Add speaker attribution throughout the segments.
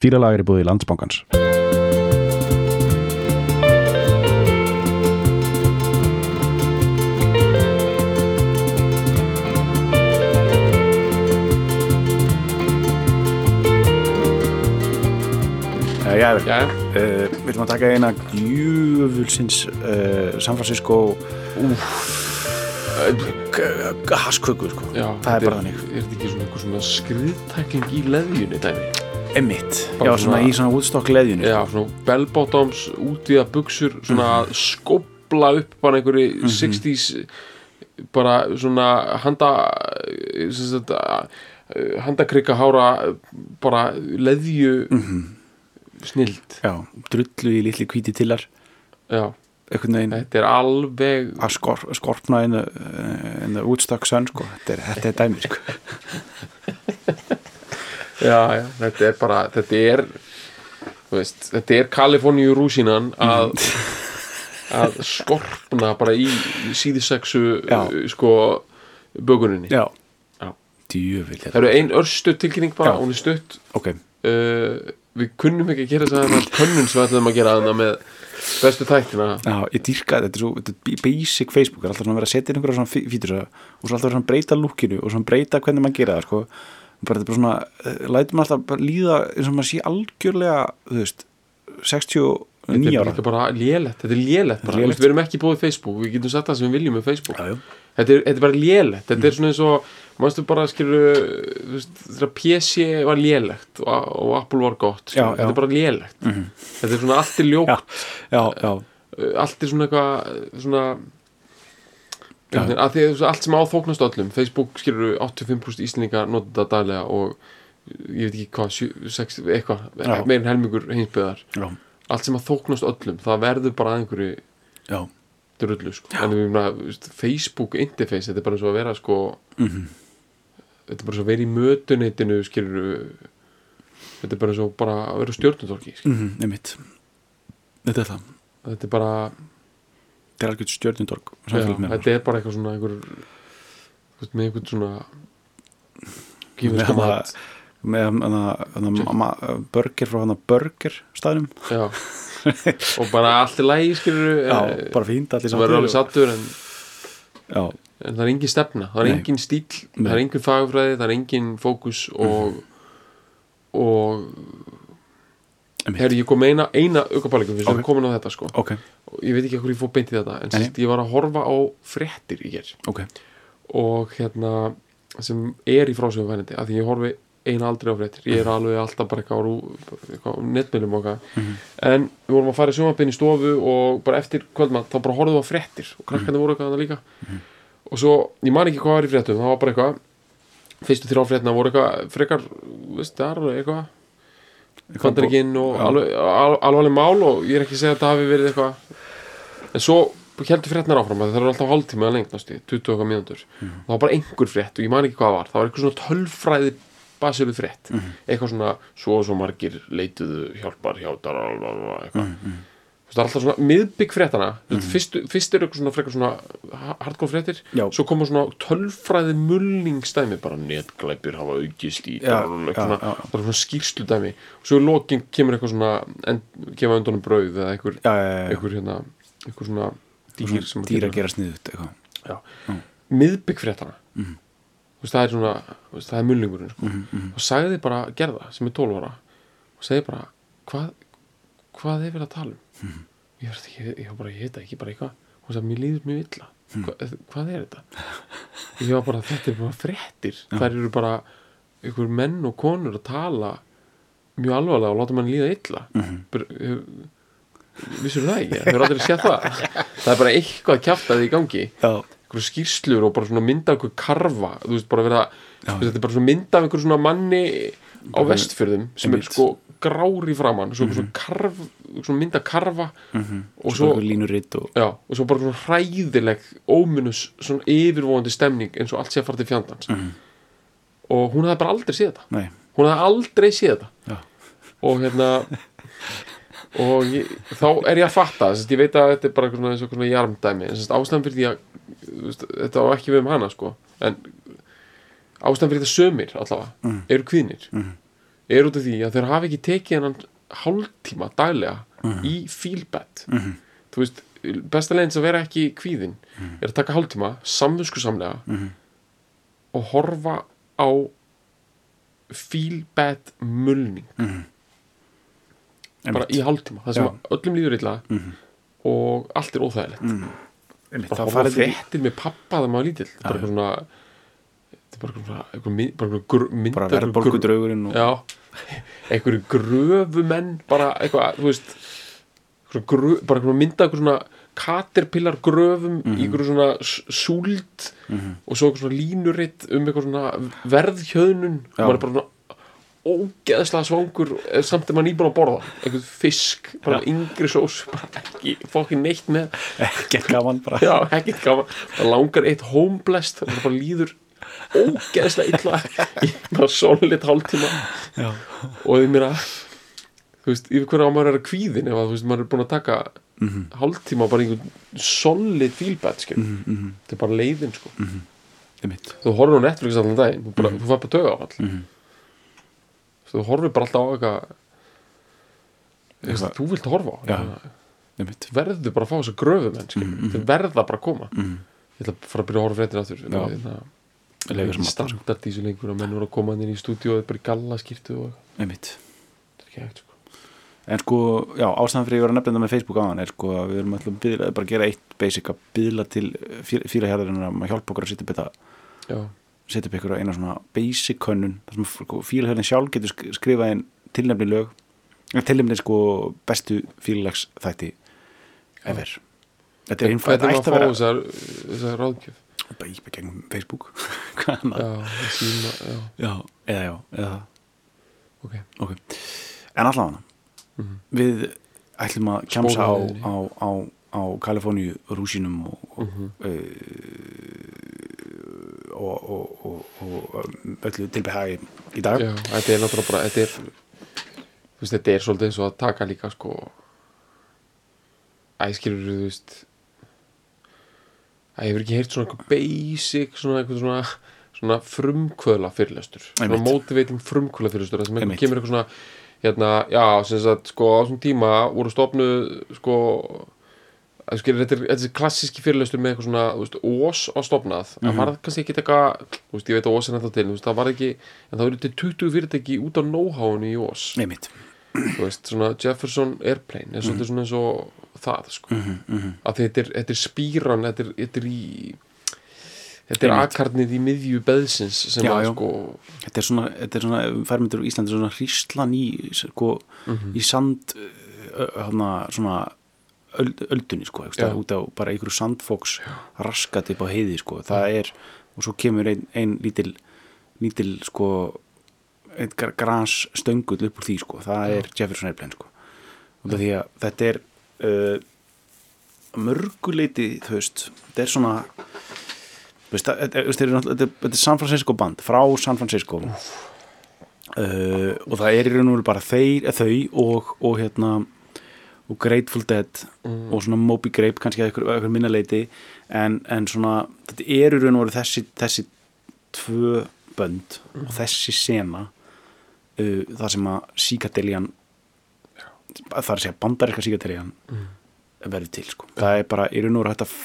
Speaker 1: Dýralag er í búið í landsbankans. Uh, já, vel.
Speaker 2: Já,
Speaker 1: Uh, við viljum að taka eina djúvulsins uh, San Francisco hasköku sko.
Speaker 2: já
Speaker 1: það er bara þannig
Speaker 2: Er þetta ekki svona skriðtækling í leðjunni dæmi?
Speaker 1: Emmitt, já svona í svona útstokk leðjunni
Speaker 2: Já, svona bell-bottoms, útíða buksur svona að skópla upp bara einhverju 60s bara svona handa uh, handakrykka hára bara leðju snild.
Speaker 1: Já, drullu í litli hvíti tillar.
Speaker 2: Já, þetta er alveg
Speaker 1: að skor, skorpna uh, in the Woodstock sun sko. þetta, er, er dæmi sko.
Speaker 2: já, já, þetta er bara þetta er veist, þetta er Kaliforníu rúsinan að að skorpna bara í, í síðisexu sko bökuninni.
Speaker 1: Já,
Speaker 2: Já.
Speaker 1: djöfull
Speaker 2: Það eru ein örstu tilkynning bara, hún er stutt.
Speaker 1: Ok,
Speaker 2: uh, Við kunnum ekki að gera það könnun sem við ætlum að gera þannig með bestu tættina
Speaker 1: já, ég dýrka þetta er svo þetta er basic Facebook, er alltaf svona að vera að setja inn einhverja svona fí- fítur og svo alltaf að breyta lúkinu og svona breyta hvernig maður gera það sko. Bara þetta er bara svona, lætur maður alltaf líða eins og maður sé algjörlega þú veist, 69
Speaker 2: Þetta er
Speaker 1: ára
Speaker 2: bara lélegt, þetta er. Lélegt. Við erum ekki búið Facebook, við getum sagt það sem við viljum með Facebook
Speaker 1: Já, já.
Speaker 2: þetta er, þetta er bara lélegt, þetta er svona eins og mannstu bara skilur veist, þegar PC var lélegt og, og Apple var gott,
Speaker 1: Já,
Speaker 2: þetta er bara lélegt þetta er svona allt er
Speaker 1: já,
Speaker 2: uh, allt er svona eitthvað svona. Ja. að því að allt sem áþóknast öllum Facebook skilur 85% íslendinga nota þetta daglega og ég veit ekki hvað 7, 6, eitthvað,
Speaker 1: Já.
Speaker 2: meirinn helmingur hinsbyðar,
Speaker 1: já,
Speaker 2: allt sem að þóknast öllum það verður bara að einhverju drullu sko. en við þú veist, Facebook interface, þetta er bara eins og að vera sko
Speaker 1: Mhm.
Speaker 2: þetta er bara eins og að vera í mötuneytinu skilur þetta er bara eins og bara að vera stjórnutólki
Speaker 1: Mm -hmm, Þetta er það,
Speaker 2: þetta er bara
Speaker 1: þetta er algjörð stjörnundorg
Speaker 2: Já, þetta er bara eitthvað svona einhver, með einhvern svona gefur
Speaker 1: Með burger frá hana burger staðnum
Speaker 2: já. og bara allt í lægi
Speaker 1: Já, bara fínt allir
Speaker 2: alveg sattur en, en það er engin stefna, það er
Speaker 1: Nei.
Speaker 2: engin stíl
Speaker 1: Nei.
Speaker 2: það er engin fagfræði, það er engin fókus og og
Speaker 1: Einmitt.
Speaker 2: Herri, ég kom eina, eina aukapælingu fyrir
Speaker 1: Ok.
Speaker 2: okay. komin á þetta sko.
Speaker 1: Ok,
Speaker 2: og ég veit ekki hvað ég fór beint í þetta en sérst, ég var að horfa á fréttir í ger
Speaker 1: ok.
Speaker 2: Og hérna sem er í frásögum fænandi af því ég horfi eina aldrei á fréttir. Ég er alveg alltaf bara eitthvað á, eitthvað netmiðlum og eitthvað. En við vorum að fara í í stofu og bara eftir kvöldmann þá bara horfðum við á fréttir. Og krakkarnir voru eitthvað þannig líka. Og svo, ég man ekki hvað var í fréttum það var bara eitthvað fyrstu þrjá fréttina voru eitthvað frekar, veist það eitthvað Bandaríkinn og alveg, al, alvarleg mál og ég er ekki að segja að það hafi verið eitthvað en svo heldur fréttnar áfram að það eru alltaf hálftíma að lengt næstu, 20 og eitthvað mínútur
Speaker 1: Mhm.
Speaker 2: og það var bara einhver frétt og ég man ekki hvað var það var eitthvað svona tölfræði basilu frétt
Speaker 1: Mhm.
Speaker 2: eitthvað svona, svo og svo margir leituðu hjálpar hjálpar eitthvað
Speaker 1: Mhm.
Speaker 2: Það er alltaf svona miðbygg fréttana mm fyrst, fyrst eru eitthvað svona frekar svona ha- hardcore fréttir,
Speaker 1: Já.
Speaker 2: svo koma svona tölfræði mullingstæmi, bara netglæpir hafa aukist í
Speaker 1: Já,
Speaker 2: eitthvað
Speaker 1: já,
Speaker 2: svona,
Speaker 1: já.
Speaker 2: bara svona skýrslu dæmi og svo í lokin kemur eitthvað svona en, gefa undunum brauð eða eitthvað, eitthvað hérna eitthvað svona dýr sem
Speaker 1: Dýr að gera sniðut
Speaker 2: miðbygg fréttana
Speaker 1: Mhm.
Speaker 2: þú veist, það er svona veist, það er mullingurinn sko.
Speaker 1: Mhm, mhm.
Speaker 2: og sagði bara gerða sem er 12 ára og segði bara hvað, hvað er verið að tala um?
Speaker 1: Mhm.
Speaker 2: ég, veist, ég, ég var bara, ég heita ekki bara eitthvað. Og sagði, mér líður mjög illa.
Speaker 1: Mhm.
Speaker 2: Hva, hvað er þetta? Ég var bara, þetta er bara fréttir. Þær eru bara ykkur menn og konur að tala mjög alvarlega og láta mann líða illa.
Speaker 1: Mhm.
Speaker 2: bara, hef, vissur það ekki, þau eru aldrei séð það? Það er bara eitthvað kjaftaði í gangi. Einhverju skýrslur og bara mynda einhver karfa, þú veist, bara veist, þetta er bara mynda svona manni á vestfjörðum sem er sko grár í framann, svo einhver svona karf svona mynda karfa
Speaker 1: mhm.
Speaker 2: Og
Speaker 1: svo
Speaker 2: svo-
Speaker 1: og
Speaker 2: já, og svo bara svona hræðileg ómunus, svona yfirvóðandi stemning eins og allt sé að fara til fjandans.
Speaker 1: Mhm.
Speaker 2: og hún hafði bara aldrei séð þetta.
Speaker 1: Nei,
Speaker 2: hún hafði aldrei séð þetta.
Speaker 1: Já,
Speaker 2: og hérna og ég, þá er ég að fatta þess að ég veit að þetta er bara svona, svona jarmdæmi ástæðan fyrir því að þetta á ekki við um hana sko. En ástæðan fyrir þetta sömur allavega
Speaker 1: Mhm.
Speaker 2: eru kvinir
Speaker 1: Mhm.
Speaker 2: er út af því að þeir hafa ekki tekið hennan hálftíma daglega í feelbad
Speaker 1: Mhm.
Speaker 2: þú veist, besta leginn sem vera ekki kvíðin er að taka hálftíma samvinsku samlega
Speaker 1: Mhm.
Speaker 2: og horfa á feelbad mulning. Bara í hálftíma það sem
Speaker 1: Já.
Speaker 2: að öllum líður illa og allt er óþægilegt.
Speaker 1: Einmitt,
Speaker 2: bara
Speaker 1: í
Speaker 2: fréttir með pappa þegar maður lítill. Bara svona bara eitthvað svona eitthvað mynd, bara
Speaker 1: verðbólgu draugurinn og
Speaker 2: já, einhverju gröfumenn bara eitthvað, þú veist eitthvað grö, bara eitthvað mynda eitthvað svona caterpillar gröfum í einhverju svona s- súld og svo eitthvað svona línuritt um eitthvað svona verðhjöðnun. Og
Speaker 1: Já.
Speaker 2: maður er bara svona ógeðslega svangur eh, samt að maður nýbúin að borða. Eitthvað fisk, bara yngri sós bara ekki, fokkin neitt með.
Speaker 1: Ekkert gaman bara.
Speaker 2: Já, ekkert gaman. Það langar eitt homeblest það bara líður ógeðslega illa. Í bara solid hálftíma.
Speaker 1: Já.
Speaker 2: og því mér að þú veist, yfir hverja á maður er að kvíðin ef að þú veist, maður er búin að taka hálftíma bara einhvern solid feelbad skil,
Speaker 1: Mhm, mhm,
Speaker 2: þetta er bara leiðin sko.
Speaker 1: einmitt.
Speaker 2: þú horfir á Netflix allan daginn þú, bara, þú fær bara töga á all
Speaker 1: Mhm.
Speaker 2: þú horfir bara alltaf á eitthvað
Speaker 1: Eitthvað-
Speaker 2: þú vilt horfa á verður bara að fá þess að gröfum menn
Speaker 1: Mhm,
Speaker 2: þau verða bara að koma.
Speaker 1: Mhm.
Speaker 2: ég ætla að fara að byrja að horfa fréttir aftur
Speaker 1: Já.
Speaker 2: Það er standart í þessu lengur að menn voru að koma inn í stúdíu og bara í galla skýrtu og
Speaker 1: einmitt.
Speaker 2: Er sko.
Speaker 1: En sko, já, ástæðan fyrir ég var að nefna þetta með Facebook áðan er sko að við erum alltaf að byðla, bara að gera eitt basic að byðla til fílahjörðarinn að hjálpa okkur að setja upp þetta
Speaker 2: já,
Speaker 1: setja upp ykkur á eina svona basic könnun þar sem fílahjörðin sjálf getur sk- skrifað inn tilnefni lög tilnefni sko bestu fílags þætti ever. Þetta er
Speaker 2: maður fá
Speaker 1: að vera
Speaker 2: þessar, þessar ráðgjöf
Speaker 1: bara í gegnum Facebook.
Speaker 2: Já, síma, já,
Speaker 1: já, eða já, eða það.
Speaker 2: Ok.
Speaker 1: En allavega
Speaker 2: Mhm.
Speaker 1: við ætlum að kjamsa á, á, á, á Kaliforníu rúsínum og, og,
Speaker 2: Mhm.
Speaker 1: uh, og, og, og, öllu tilbehagi í dag.
Speaker 2: Já, þetta er náttúrulega bara þetta er, veist, þetta er svolítið eins og að taka líka sko æskilur þú veist að ég hefur ekki heyrt svona eitthvað basic svona eitthvað svona svona frumkvöðla fyrirlestur. Svona
Speaker 1: Einmitt.
Speaker 2: motivating frumkvöðla fyrirlestur það sem eitthvað kemur eitthvað svona hérna, já, sem sagt, sko á þessum tíma voru stofnuð sko að skilur, þetta er, er klassíski fyrirlestur með eitthvað svona, þú veist, ós á stofnað. Það var kannski ekki eitthvað, þú veist, ég veit að ós er ennþá til, þú veist, það var ekki en það eru til 20 fyrirtæki út á know-howinu í ós. Þú veist, svona Jefferson Airplane er svolítið svona eins og það, sko
Speaker 1: mm -hmm.
Speaker 2: að þetta er, þetta er spýran þetta er, þetta er í þetta er akarnið í miðju beðsins sem
Speaker 1: Já,
Speaker 2: að
Speaker 1: já.
Speaker 2: sko
Speaker 1: þetta er svona, þetta er svona færmyndur á Íslandi svona hríslan í sko,
Speaker 2: Mhm.
Speaker 1: í sand hana, svona öld, öldunni sko, það, út á bara einhverju sandfóks raskat upp á heiði sko, það er, og svo kemur ein, ein lítil, lítil sko einn grans stöngull upp úr því sko, það
Speaker 2: Já.
Speaker 1: er Jefferson Airplane sko, og því að þetta er uh, mörguleiti þú veist, þetta er svona þú veist, þetta er- er er- er San Francisco band, frá San Francisco. Uh, og það er í raun og veru bara þeir, eh, þau og, og hérna og Grateful Dead
Speaker 2: mm,
Speaker 1: og svona Moby Grape kannski að ykkur, ykkur minna leiti en, en svona, þetta er í raun og veru þessi, þessi tvö bönd og þessi sena uh, það sem að síkadeljan það er að segja bandaríska síkadeljan
Speaker 2: mm,
Speaker 1: verður til sko. það er bara í raun og veru hægt að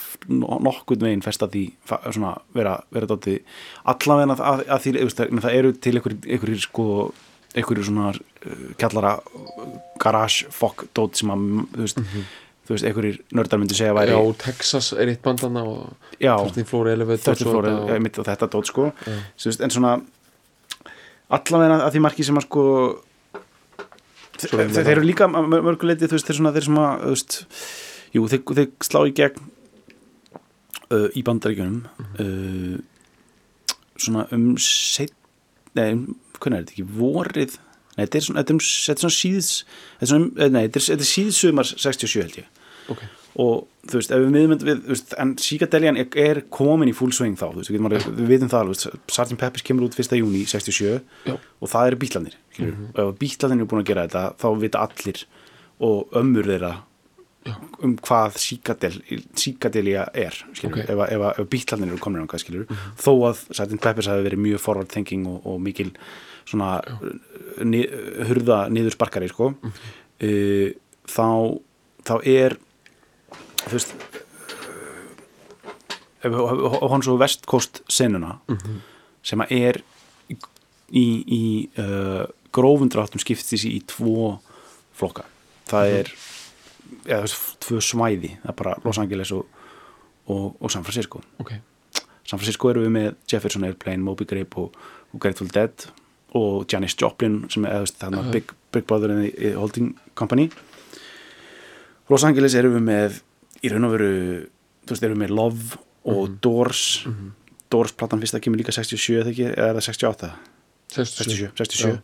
Speaker 1: nokkurn veginn festa því svona, vera, vera dátið allavega að, að því veist, það, eru til einhverjir sko einhverjir svona uh, kjallara garage fokk dót sem að þú veist, þú veist einhverjir nördar myndi segja væri
Speaker 2: já, Texas er eitt bandana og
Speaker 1: já.
Speaker 2: 13 Floor Elevator
Speaker 1: þetta
Speaker 2: og-
Speaker 1: þetta dót sko. Veist, en svona allavega að því marki sem að sko þeir,
Speaker 2: er
Speaker 1: eru líka mörguleiti þú veist þeir svona þeir sem að veist, jú þeir, þeir slá í gegn uh, í bandaríkjunum uh, svona um set, nei, um, hvernig er þetta ekki vorið nei, þetta er svona, þetta er, um- þetta er svona síðs þetta er svona, eh, nei, þetta er, þetta er síðsumar 67 held ég
Speaker 2: ok,
Speaker 1: og þú veist, ef við miðmynd við, þú veist, en Psykadeljan er, komin í full swing þá, þú veist, við, við vitum það alveg, Sgt. Peppers kemur út 1. júni 67
Speaker 2: Já.
Speaker 1: og það eru bítlanir mm -hmm. ef bítlanir eru búin að gera þetta þá vita allir og ömmur þeirra um hvað síkadelja er skilur,
Speaker 2: Ok.
Speaker 1: ef, ef, ef bítlarnir eru komin á hvað skilur þó að Sgt. Peppers hafi verið mjög forward thinking og, og mikil svona ni, hurða niður sparkari sko uh, þá þá er þú veist við hún svo vestkóst senuna sem að er í, í, í uh, grófundráttum skiptis í tvo flokka. Það er eða, veist, tvö svæði það er bara Los Angeles og, og, og San Francisco.
Speaker 2: Ok,
Speaker 1: San Francisco eru við með Jefferson Airplane, Moby Grape og, og Grateful Dead og Janis Joplin sem er eða, þú veist, þarna Big, Big Brother the Holding Company. Los Angeles eru við með í raun og veru þú veist, eru við með Love og Doors. Doors platan fyrst að kemur líka 67 eða er það 68 67, 67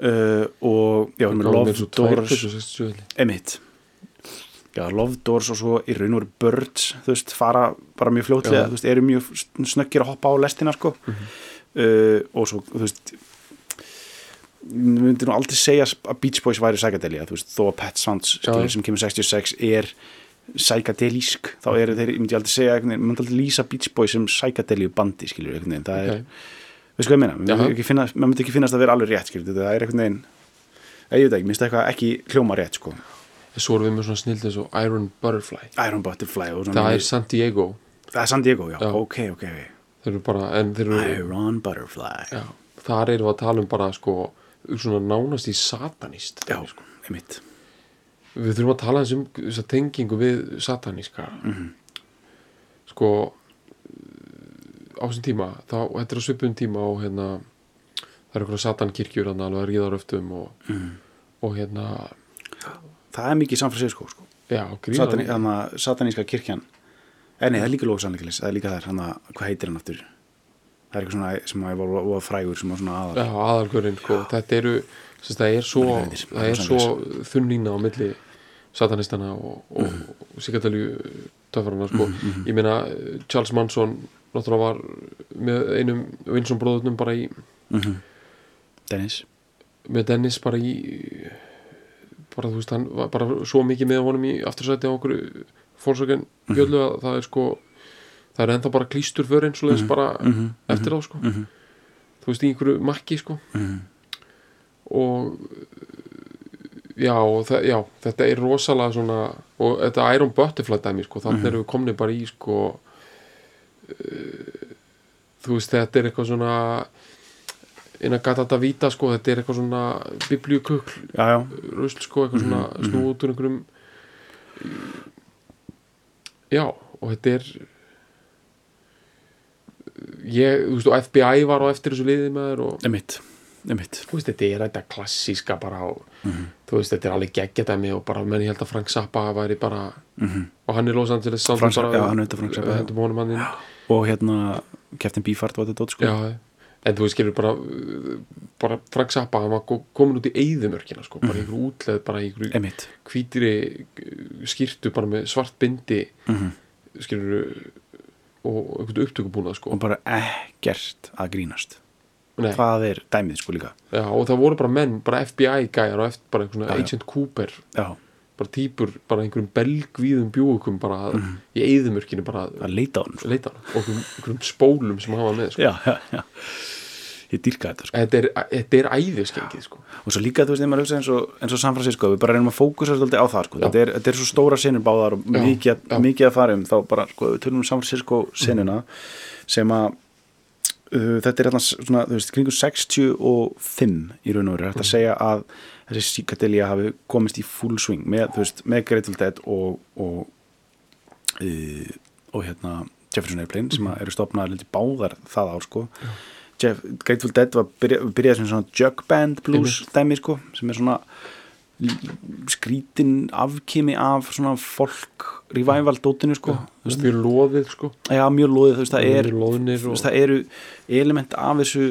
Speaker 1: uh, og já, við erum Love, Doors
Speaker 2: 67
Speaker 1: Emitt Já, Love Doors og svo í raun og veru Birds, þú veist, fara bara mjög fljótlega, þú veist, eru mjög snöggir að hoppa á lestina, sko. Uh, og svo, þú veist við myndum aldrei segja að Beach Boys væri psychedelia, þú veist, þó að Pet Sounds skilur, sem kemur 66 er psychedelísk, þá eru þeir ég myndi aldrei segja, ég myndi aldrei lýsa Beach Boys sem psychedelíu bandi, skilur, einhvern veginn það er, ég meina,
Speaker 2: Jaha.
Speaker 1: maður myndi ekki finnast að vera alveg rétt, skilur, það er einhvern veginn ég veit ekki, minnst eitthvað ekki hljóma rétt, sko.
Speaker 2: Svo erum við með svona snild eins og Iron Butterfly.
Speaker 1: Iron Butterfly
Speaker 2: það er San Diego.
Speaker 1: Það er San Diego, já,
Speaker 2: Já.
Speaker 1: ok, ok
Speaker 2: þeir eru bara, þeir eru
Speaker 1: Iron Butterfly.
Speaker 2: Já, þar erum við að tala um bara sko, svona nánast í satanist
Speaker 1: já,
Speaker 2: sko.
Speaker 1: einmitt.
Speaker 2: Við þurfum að tala um þessa tengingu við sataníska
Speaker 1: Mhm.
Speaker 2: sko á þessum tíma þá, þetta er á svipum tíma og hérna það eru eitthvað satankirkjur hann alveg að ríða röftum og,
Speaker 1: Mhm.
Speaker 2: og hérna
Speaker 1: það er mikið Francisco, sko. Satani, sataníska kirkjan. En nei, það er líka lóksannleikilis það er líka þar, hana, hvað heitir hann aftur? Það er eitthvað svona sem að var, var frægur sem var svona aðal.
Speaker 2: Já, aðalgörinn, sko, þetta eru það er svo, svo þunnlína á milli satanistana og, og,
Speaker 1: Mhm.
Speaker 2: og sigatalju töffarana, sko. Ég meina, Charles Manson náttúrulega var með einum Winsson bróðunum bara í
Speaker 1: Mhm. Dennis.
Speaker 2: með Dennis bara í bara þú veist hann var bara svo mikið með honum í aftursæti á okkur fórsökun bjöllu að það er sko það er ennþá bara klístur fyrir eins og þess bara
Speaker 1: mhm,
Speaker 2: eftir á sko.
Speaker 1: Mhm.
Speaker 2: þú veist í einhverju makki sko.
Speaker 1: Mhm.
Speaker 2: og já, já þetta er rosalega svona og þetta Iron Butterfly dæmi sko þannig erum við komni bara í sko uh, þú veist þetta er eitthvað svona innan gata þetta víta sko þetta er eitthvað svona biblíukukl rusl sko, eitthvað svona
Speaker 1: Mhm,
Speaker 2: snú út úr einhverjum já, og þetta er ég, þú veist, og FBI var á eftir þessu liði með þér og þú veist, þetta er þetta klassíska bara á,
Speaker 1: Mhm.
Speaker 2: þú veist, þetta er alveg geggjadæmi og bara, menn ég held að Frank Zappa væri bara,
Speaker 1: Mhm.
Speaker 2: og hann er Los Angeles
Speaker 1: Frank
Speaker 2: bara,
Speaker 1: já, hann Frank Zappa,
Speaker 2: inn.
Speaker 1: Og hérna Captain Beefheart var þetta dót, sko.
Speaker 2: Já, en þú veist, bara bara Frank Zappa, hann var ko- komin út í eyðumörkina, sko, bara einhver útleð bara í einhverju
Speaker 1: einmitt.
Speaker 2: hvítri skýrtu bara með svart bindi
Speaker 1: Mhm.
Speaker 2: skilur og einhvern upptökubúnað sko.
Speaker 1: Og bara ekkert að grínast
Speaker 2: Nei,
Speaker 1: það er dæmið, sko, líka.
Speaker 2: Já, og það voru bara menn, bara FBI gæjar og eftir bara einhvern svona. Agent Cooper.
Speaker 1: Já,
Speaker 2: bara týpur, bara einhverjum belgvíðum bjúukum bara
Speaker 1: Mhm.
Speaker 2: í eyðumörkinu bara
Speaker 1: að leita á hann, sko.
Speaker 2: leita hann og einhverjum, spólum sem hafa með sko.
Speaker 1: já, ég dýrka þetta, sko.
Speaker 2: Þetta er, þetta er æðiskengið sko.
Speaker 1: og svo líka, þú veist, þegar maður hugsa eins og, eins og San Francisco, við bara reynum að fókusa svolítið á það, sko, þetta er, þetta er svo stóra sinur báðar og mikið, mikið að fara um, þá bara, sko, við tölum um San Francisco sinuna, sem að þetta er alltaf svona, þú veist, kringu 65 í raun og veru, þetta að segja að þessi psychedelia hafi komist í full swing með, þú veist, með Grateful Dead og, og uh, og hérna Jefferson Airplane sem að eru stopnaðar liti báðar það ár, sko. Jeff, Grateful Dead var byrja, byrjað sem svona jug band blues dæmi sko, sem er svona skrítin afkimi af svona folk revival dótinu sko
Speaker 2: veist, mjög loðið sko.
Speaker 1: já, mjög loðið, þú veist, það er þú veist, það eru element af þessu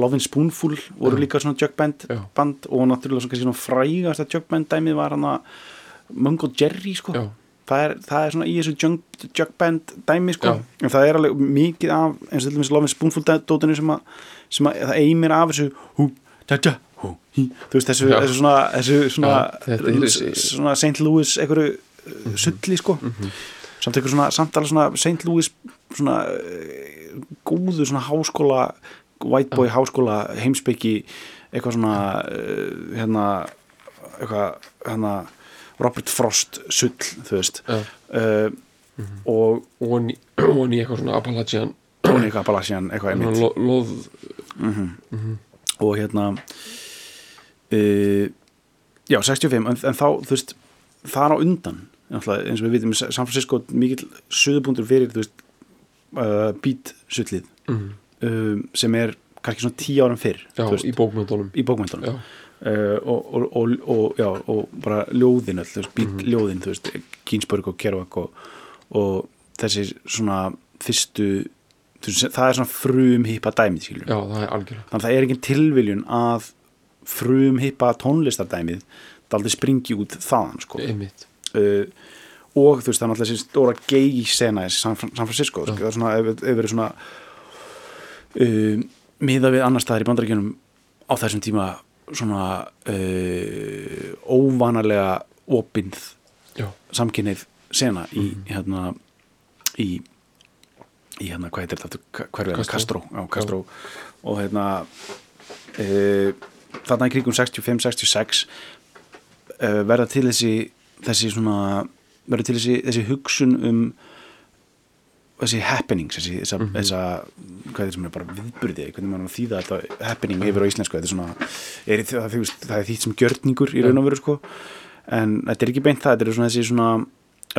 Speaker 1: Lovin Spoonful voru
Speaker 2: Já.
Speaker 1: líka svona jug band,
Speaker 2: Já.
Speaker 1: band og náttúrulega svona, svona frægast að jug band dæmið var hann að Mungo Jerry sko það er, það er svona í þessu jug, jug band dæmi sko, en það er alveg mikið af eins og til dæmis Lovin Spoonful dótinu sem að, sem að það eimir af þessu hú, hú, hí, þú veist þessu, þessu svona, þessu svona,
Speaker 2: Já,
Speaker 1: svona St. Louis einhverju uh, sulli sko. Samt eitthvað svona, samt alveg svona St. Louis svona uh, góðu svona háskóla white boy háskóla heimspeki eitthvað svona uh, hérna eitthvað hérna Robert Frost sull þú veist.
Speaker 2: Já.
Speaker 1: uh, og
Speaker 2: og hann í, og hann í eitthvað svona Appalachian.
Speaker 1: Tony Appalachian eitthvað einmitt.
Speaker 2: Lo, loð
Speaker 1: og hérna uh, já 65 en, en þá þú veist þar á undan eins og við vitum San Francisco mikill söðubúndur fyrir þú veist uh, beat sullið
Speaker 2: mm.
Speaker 1: um, sem er kannski svona tíu árum fyrr
Speaker 2: já,
Speaker 1: veist,
Speaker 2: í bókmyndunum
Speaker 1: í bókmyndunum uh, og, og, og, og, já, og bara ljóðin þú veist, beat ljóðin þú veist, Ginsberg og Kerouac og, þessi svona fyrstu það er svona frum hippa dæmið
Speaker 2: það er
Speaker 1: þannig að það er engin tilviljun að frum hippa tónlistardæmið daldi springi út þaðan sko. uh, og þú veist það er náttúrulega þessi stóra gay sena í San, San Francisco sko. það er svona, ef, verið svona uh, miða við annar staðar í bandaríkjunum á þessum tíma svona uh, óvanalega opinð
Speaker 2: já,
Speaker 1: samkynnið sena í
Speaker 2: Mhm.
Speaker 1: hérna í, í hérna, hvað heitir þetta er það?
Speaker 2: Castro.
Speaker 1: Castro, já, Castro og hérna e, þarna í kringum 65-66 e, verða til þessi þessi svona verða til þessi, þessi hugsun um þessi happenings þessi, þessa, þessa, hvað er þetta sem er bara viðburði, hvernig maður þýða þetta happening yfir á íslensku, þetta er svona er, það, það, það er þýtt sem gjörningur í raun og veru sko, en þetta er ekki beint það, þetta er svona þessi svona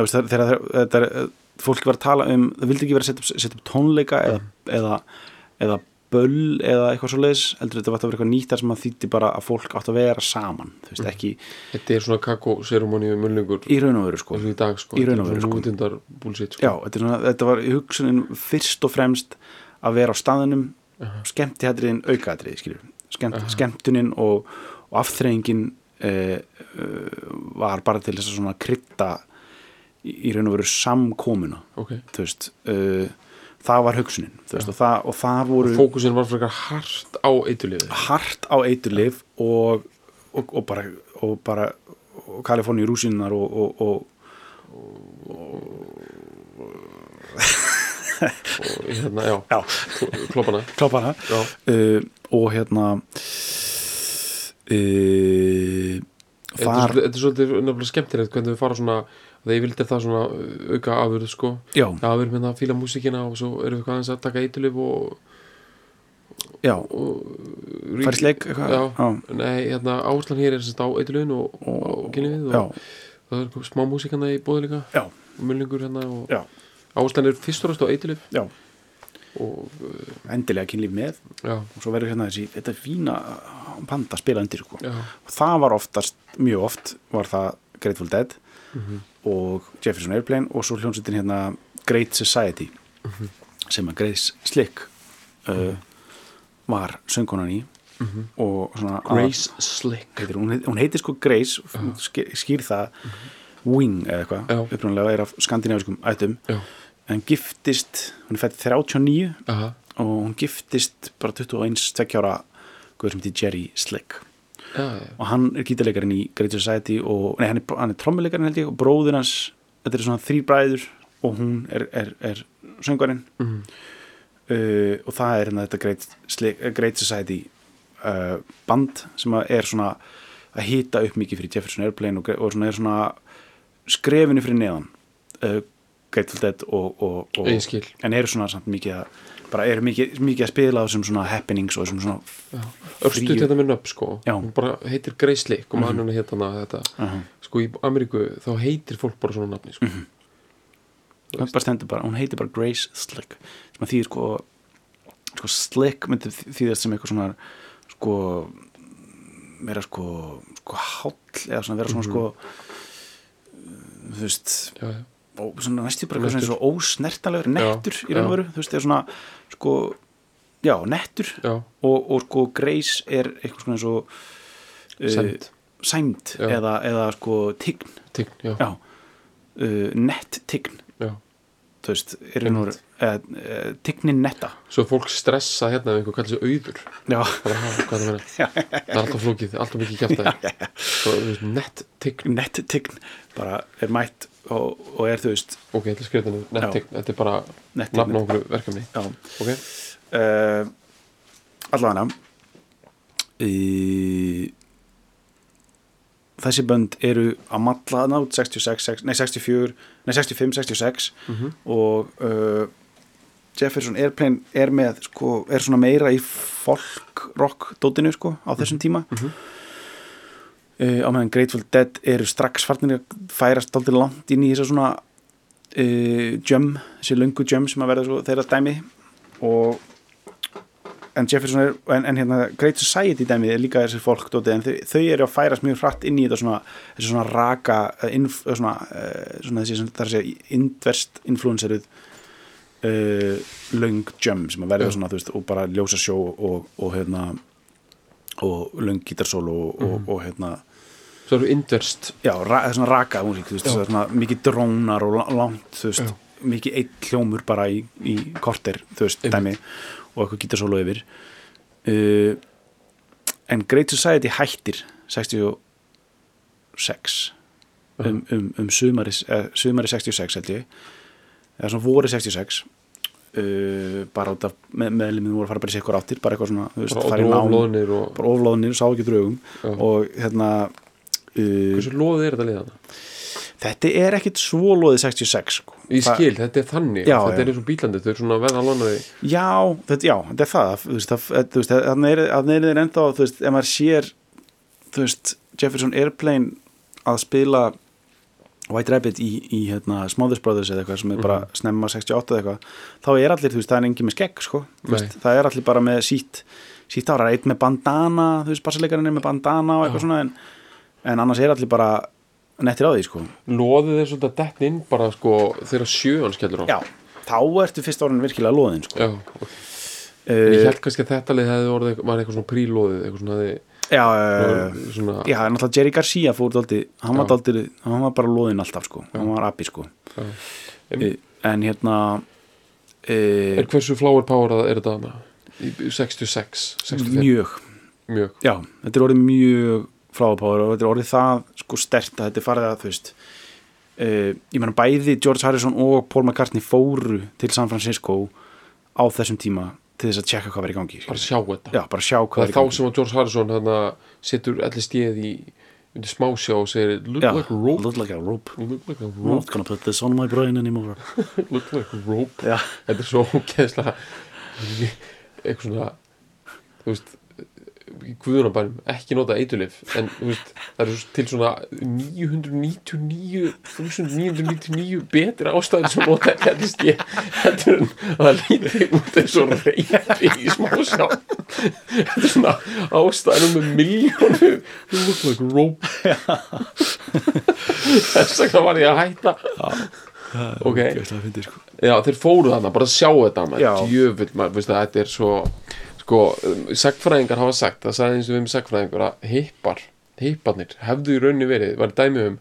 Speaker 1: veist, þegar þetta er fólk var að tala um, það vildi ekki vera að setja upp, setja upp tónleika eða, eða, eða böll eða eitthvað svo leiðis heldur þetta var að vera eitthvað nýtt þar sem að þýtti bara að fólk átt að vera saman veist ekki
Speaker 2: þetta er svona
Speaker 1: veru sko.
Speaker 2: eins og í dag sko.
Speaker 1: Í raun og veru, sko.
Speaker 2: sko.
Speaker 1: Þetta, er svona, þetta var í hugsunin fyrst og fremst að vera á staðinum uh skemmtihættriðin aukaðatriði skilur Skemmt, skemmtunin og, og afþreyingin uh, uh, var bara til þess að svona krytta í, í raun og veru samkomuna
Speaker 2: ok,
Speaker 1: þú veist uh, það var hugsunin veist, og, það, og það voru
Speaker 2: fókusin var frekar hart á eitulífi
Speaker 1: hart á eiturlif og, og, og bara og bara og Kaliforni rúsinnar og, og, og
Speaker 2: og hérna, já,
Speaker 1: já,
Speaker 2: kloppana.
Speaker 1: Klápana
Speaker 2: já,
Speaker 1: uh, og hérna uh,
Speaker 2: þetta er svolítið nefnilega skemmtilegt hvernig við fara svona ég vildi það svona uh, auka afurð sko.
Speaker 1: Já,
Speaker 2: já, við erum hérna að fíla músíkina og svo erum við hvað aðeins að taka eitulíf og,
Speaker 1: já,
Speaker 2: og
Speaker 1: færi sleik
Speaker 2: já,
Speaker 1: já,
Speaker 2: nei, hérna áherslan hér er sem sagt á eitulífin og, og, og kynlífið
Speaker 1: já,
Speaker 2: og það er smá músíkana í bóði líka.
Speaker 1: Já,
Speaker 2: mullingur hérna og
Speaker 1: já,
Speaker 2: áherslan er fyrst og ræst á eitulíf
Speaker 1: já.
Speaker 2: Og uh,
Speaker 1: endilega kynlíf með.
Speaker 2: Já,
Speaker 1: og svo verður hérna þessi, þetta fína panda spila undir sko.
Speaker 2: já,
Speaker 1: og það var oftast, mjög oft var það Grateful Dead.
Speaker 2: Mhm.
Speaker 1: Og Jefferson Airplane og svo hljónsettin hérna Great Society
Speaker 2: Mhm.
Speaker 1: sem að Grace Slick uh, var söngkonan í og svona.
Speaker 2: Grace Slick
Speaker 1: heitir, hún, heit- hún heitir sko Grace skýr, skýr það Wing eða eitthvað,
Speaker 2: Já.
Speaker 1: upprunalega er af skandinaviskum ættum
Speaker 2: já,
Speaker 1: en giftist, hún er fætt 39
Speaker 2: aha,
Speaker 1: og hún giftist bara 21 tvekkjára guður sem heitir Jerry Slick
Speaker 2: já, já,
Speaker 1: og hann er gítarleikarinn í Great Society og, nei, hann er, hann er trommuleikarinn held ég og bróður hans, þetta er svona þrý bræður og hún er, er, er söngarinn
Speaker 2: Mhm.
Speaker 1: uh, og það er hérna þetta Great, eh, Great Society uh, band sem er svona að hýta upp mikið fyrir Jefferson Airplane og, og svona er svona skrefinu fyrir neðan uh, Grateful Dead og, og, en eru svona samt mikið að bara eru mikið, mikið að spila á þessum svona happenings og þessum svona
Speaker 2: örstuð
Speaker 1: Fríu-
Speaker 2: þetta með nöfn sko.
Speaker 1: Já.
Speaker 2: hún bara heitir Grace Slick og maður hérna hérna þetta.
Speaker 1: Uh
Speaker 2: sko í Ameríku þá heitir fólk bara svona nafni sko.
Speaker 1: hún bara stendur bara, hún heitir bara Grace Slick sem að þýðir sko, sko Slick myndi þýðast sem eitthvað svona sko vera sko, sko háll eða svona vera svona sko þú veist
Speaker 2: já, já,
Speaker 1: næstu bara eitthvað svona svo ósnertanlegur nettur í raun
Speaker 2: já.
Speaker 1: og veru, þú veist, eða svona sko, já, nettur
Speaker 2: já,
Speaker 1: og, og sko Grace er eitthvað svona eins og uh,
Speaker 2: Sæmd.
Speaker 1: sæmd
Speaker 2: Já.
Speaker 1: eða, eða sko tign,
Speaker 2: tign, já,
Speaker 1: já. Uh, nett tign
Speaker 2: já.
Speaker 1: þú veist, er
Speaker 2: Einmitt.
Speaker 1: uh, tignin netta.
Speaker 2: Svo er fólk stressa hérna ef einhver kallar sig auður.
Speaker 1: Já,
Speaker 2: það það er alltaf flókið, alltaf mikið það veist, nett tign
Speaker 1: nett tign bara er mætt og, og er þú veist
Speaker 2: ok, þetta er skrifinu, nettek, þetta er bara nafn á okkur verkefni.
Speaker 1: Já,
Speaker 2: ok,
Speaker 1: uh, allavega í þessi bönd eru að matla þarna út 66, sex- nei 64 nei 65, 66
Speaker 2: Mhm.
Speaker 1: og uh, Jefferson Airplane er með sko, er svona meira í folk rock dótinu sko á þessum tíma.
Speaker 2: Mhm.
Speaker 1: Uh, á meðan Grateful Dead eru strax farnir að færast dálítið langt inn í þess svona uh, jum, þessi löngu jum sem að verða svo þeirra dæmi. Og en Jefferson er, en, en hérna Great Society dæmi er líka þessi fólk dótið, en þau, þau eru að færast mjög hratt inn í þetta svona, þessi svona raka eh, inf, eh, svona, uh, svona þessi að segja indverst influenceruð uh, löng jum sem að verða svona, þú veist, og bara ljósa sjó og, og hérna og löng gítarsól og, og, og hérna
Speaker 2: svo eru inverst
Speaker 1: já, það er svona raka músík, þú veist, það er svona mikið drónar og la- langt, þú veist,
Speaker 2: Já.
Speaker 1: mikið eitt hljómur bara í, í korter, þú veist, dæmi og eitthvað gítarsólu yfir. Uh, en Great Society hættir 66 um, um, um sumari, uh, sumari 66 held ég. Eða svona voru 66 uh, bara út af með, meðliminn voru að fara bara í sikkur áttir bara eitthvað svona, þú veist, í nám
Speaker 2: oflóðnir og,
Speaker 1: bara oflóðnir, sá ekki draugum
Speaker 2: Já.
Speaker 1: og hérna uh,
Speaker 2: hversu loðið er þetta liðana?
Speaker 1: Þetta er ekkit svo loðið 66 sko. Það-
Speaker 2: skil, þetta er þannig
Speaker 1: Já,
Speaker 2: þetta
Speaker 1: já.
Speaker 2: er eins og bílandi, þau eru svona veða lánaði
Speaker 1: Já, þetta, já, þetta er það þú veist, það, þú veist, þannig er, er þeir ennþá þú veist, ef maður sér þú veist, Jefferson Airplane að spila White Rabbit í, í hérna, Smothers Brothers eða eitthvað sem er bara snemma 68 eða eitthvað, þá er allir, þú veist, það er engin með skegg, sko, það er allir bara með sítt, sítt ára, eitt með bandana þú veist, bassalegarinn er með bandana og eitthvað svona en, en annars er allir bara nettir á því, sko.
Speaker 2: Loðið er svolítið dett inn bara sko þegar sjöan skellur á.
Speaker 1: Já, þá ertu fyrst orðin virkilega loðin, sko.
Speaker 2: Já, ok.
Speaker 1: uh,
Speaker 2: ég held kannski að þetta lið hefði orðið var eitthvað svona prílóðið eitthvað svona,
Speaker 1: Já, uh,
Speaker 2: svona
Speaker 1: Já, en náttúrulega Jerry Garcia fór dálti, hann var
Speaker 2: Já.
Speaker 1: dálti, hann var bara loðinn alltaf sko, hann var appi sko
Speaker 2: já.
Speaker 1: e, en hérna e,
Speaker 2: er hversu flower power er þetta hana? Í 66, 65
Speaker 1: mjög,
Speaker 2: mjög.
Speaker 1: já, þetta er orðið mjög fláðupáður og þetta er orðið það sko stert að þetta er farið að þú veist e, ég meina bæði George Harrison og Paul McCartney fóru til San Francisco á þessum tíma til þess að tjekka hvað verið í gangi
Speaker 2: bara sjá þetta.
Speaker 1: Já, bara sjá
Speaker 2: það
Speaker 1: hvað
Speaker 2: er
Speaker 1: er
Speaker 2: þá
Speaker 1: gangi.
Speaker 2: sem að George Harrison hana, setur allir stíð í undir smásjá og segir look
Speaker 1: já,
Speaker 2: like a rope.
Speaker 1: look like a rope.
Speaker 2: Look like a
Speaker 1: I'm
Speaker 2: rope.
Speaker 1: not gonna put this on my brain anymore.
Speaker 2: Look like a rope.
Speaker 1: Já,
Speaker 2: þetta er svo ógeðslega eitthvað svona þú veist guðunabænum, ekki nota eitulif en veist, það eru til svona 999.999 betri ástæður sem nota að sté heldur en að það líti út eins og reyfi í smásjá. Þetta er svona ástæður með miljónu you look like a rope. Þess vegna var ég að hætta. Ok,
Speaker 1: það finnir sko.
Speaker 2: Já, þeir fóru þarna, bara að sjá þetta
Speaker 1: Já.
Speaker 2: djöfull, maður, þetta er svo sko, um, segfræðingar hafa sagt það sagði eins og við með segfræðingur að hippar, hipparnir, hefðu í raunni verið var dæmi um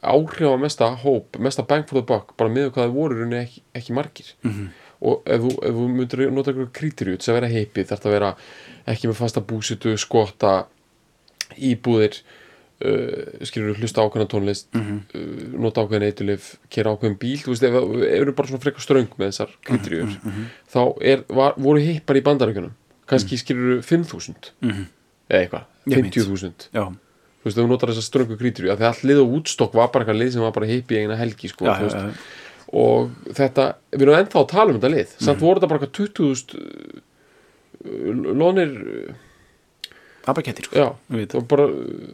Speaker 2: áhrifamesta hóp, mesta bang for the buck bara með hvað það voru í rauninni ekki, ekki margir
Speaker 1: Mhm.
Speaker 2: og ef þú, ef þú myndir nota eitthvað krítirjút sem vera heipi þarf það að vera ekki með fasta búsitu, skota íbúðir uh, skilur hlusta á ákveðna tónlist
Speaker 1: Mhm.
Speaker 2: uh, nota ákveðin eitulif kera ákveðin bíl, þú veist, ef ef eru bara svona frekar ströng með þessar krítirjur
Speaker 1: Mhm,
Speaker 2: þá er, var, voru hippar í bandarækjunum kannski skilur 5.000
Speaker 1: Mhm.
Speaker 2: eða eitthvað,
Speaker 1: Ég veit.
Speaker 2: 50.000
Speaker 1: já,
Speaker 2: þú veist, þú notar þessar ströngu krítirju að því allt lið á útstokk var bara eitthvað lið sem var bara hippi í eina helgi, sko,
Speaker 1: já,
Speaker 2: þú veist,
Speaker 1: já,
Speaker 2: og þetta, við erum ennþá að tala um þetta lið samt voru þetta bara eitthvað 20.000 uh, lónir
Speaker 1: abakettir sko
Speaker 2: þetta var bara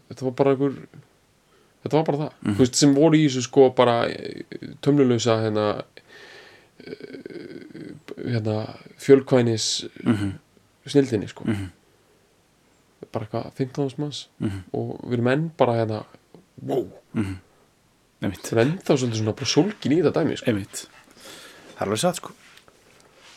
Speaker 2: þetta var bara einhver þetta var bara það,
Speaker 1: Mhm.
Speaker 2: þú veist, sem voru í þessu sko bara tömlulösa hérna uh, hérna fjölkvænis
Speaker 1: Mhm.
Speaker 2: Snildinni sko.
Speaker 1: Mhm.
Speaker 2: bara eitthvað 15 manns.
Speaker 1: Mhm.
Speaker 2: og við erum enn bara hérna wow,
Speaker 1: einmitt,
Speaker 2: við erum ennþá svolítið svona bara sólkin í þetta dæmi sko.
Speaker 1: það er alveg satt sko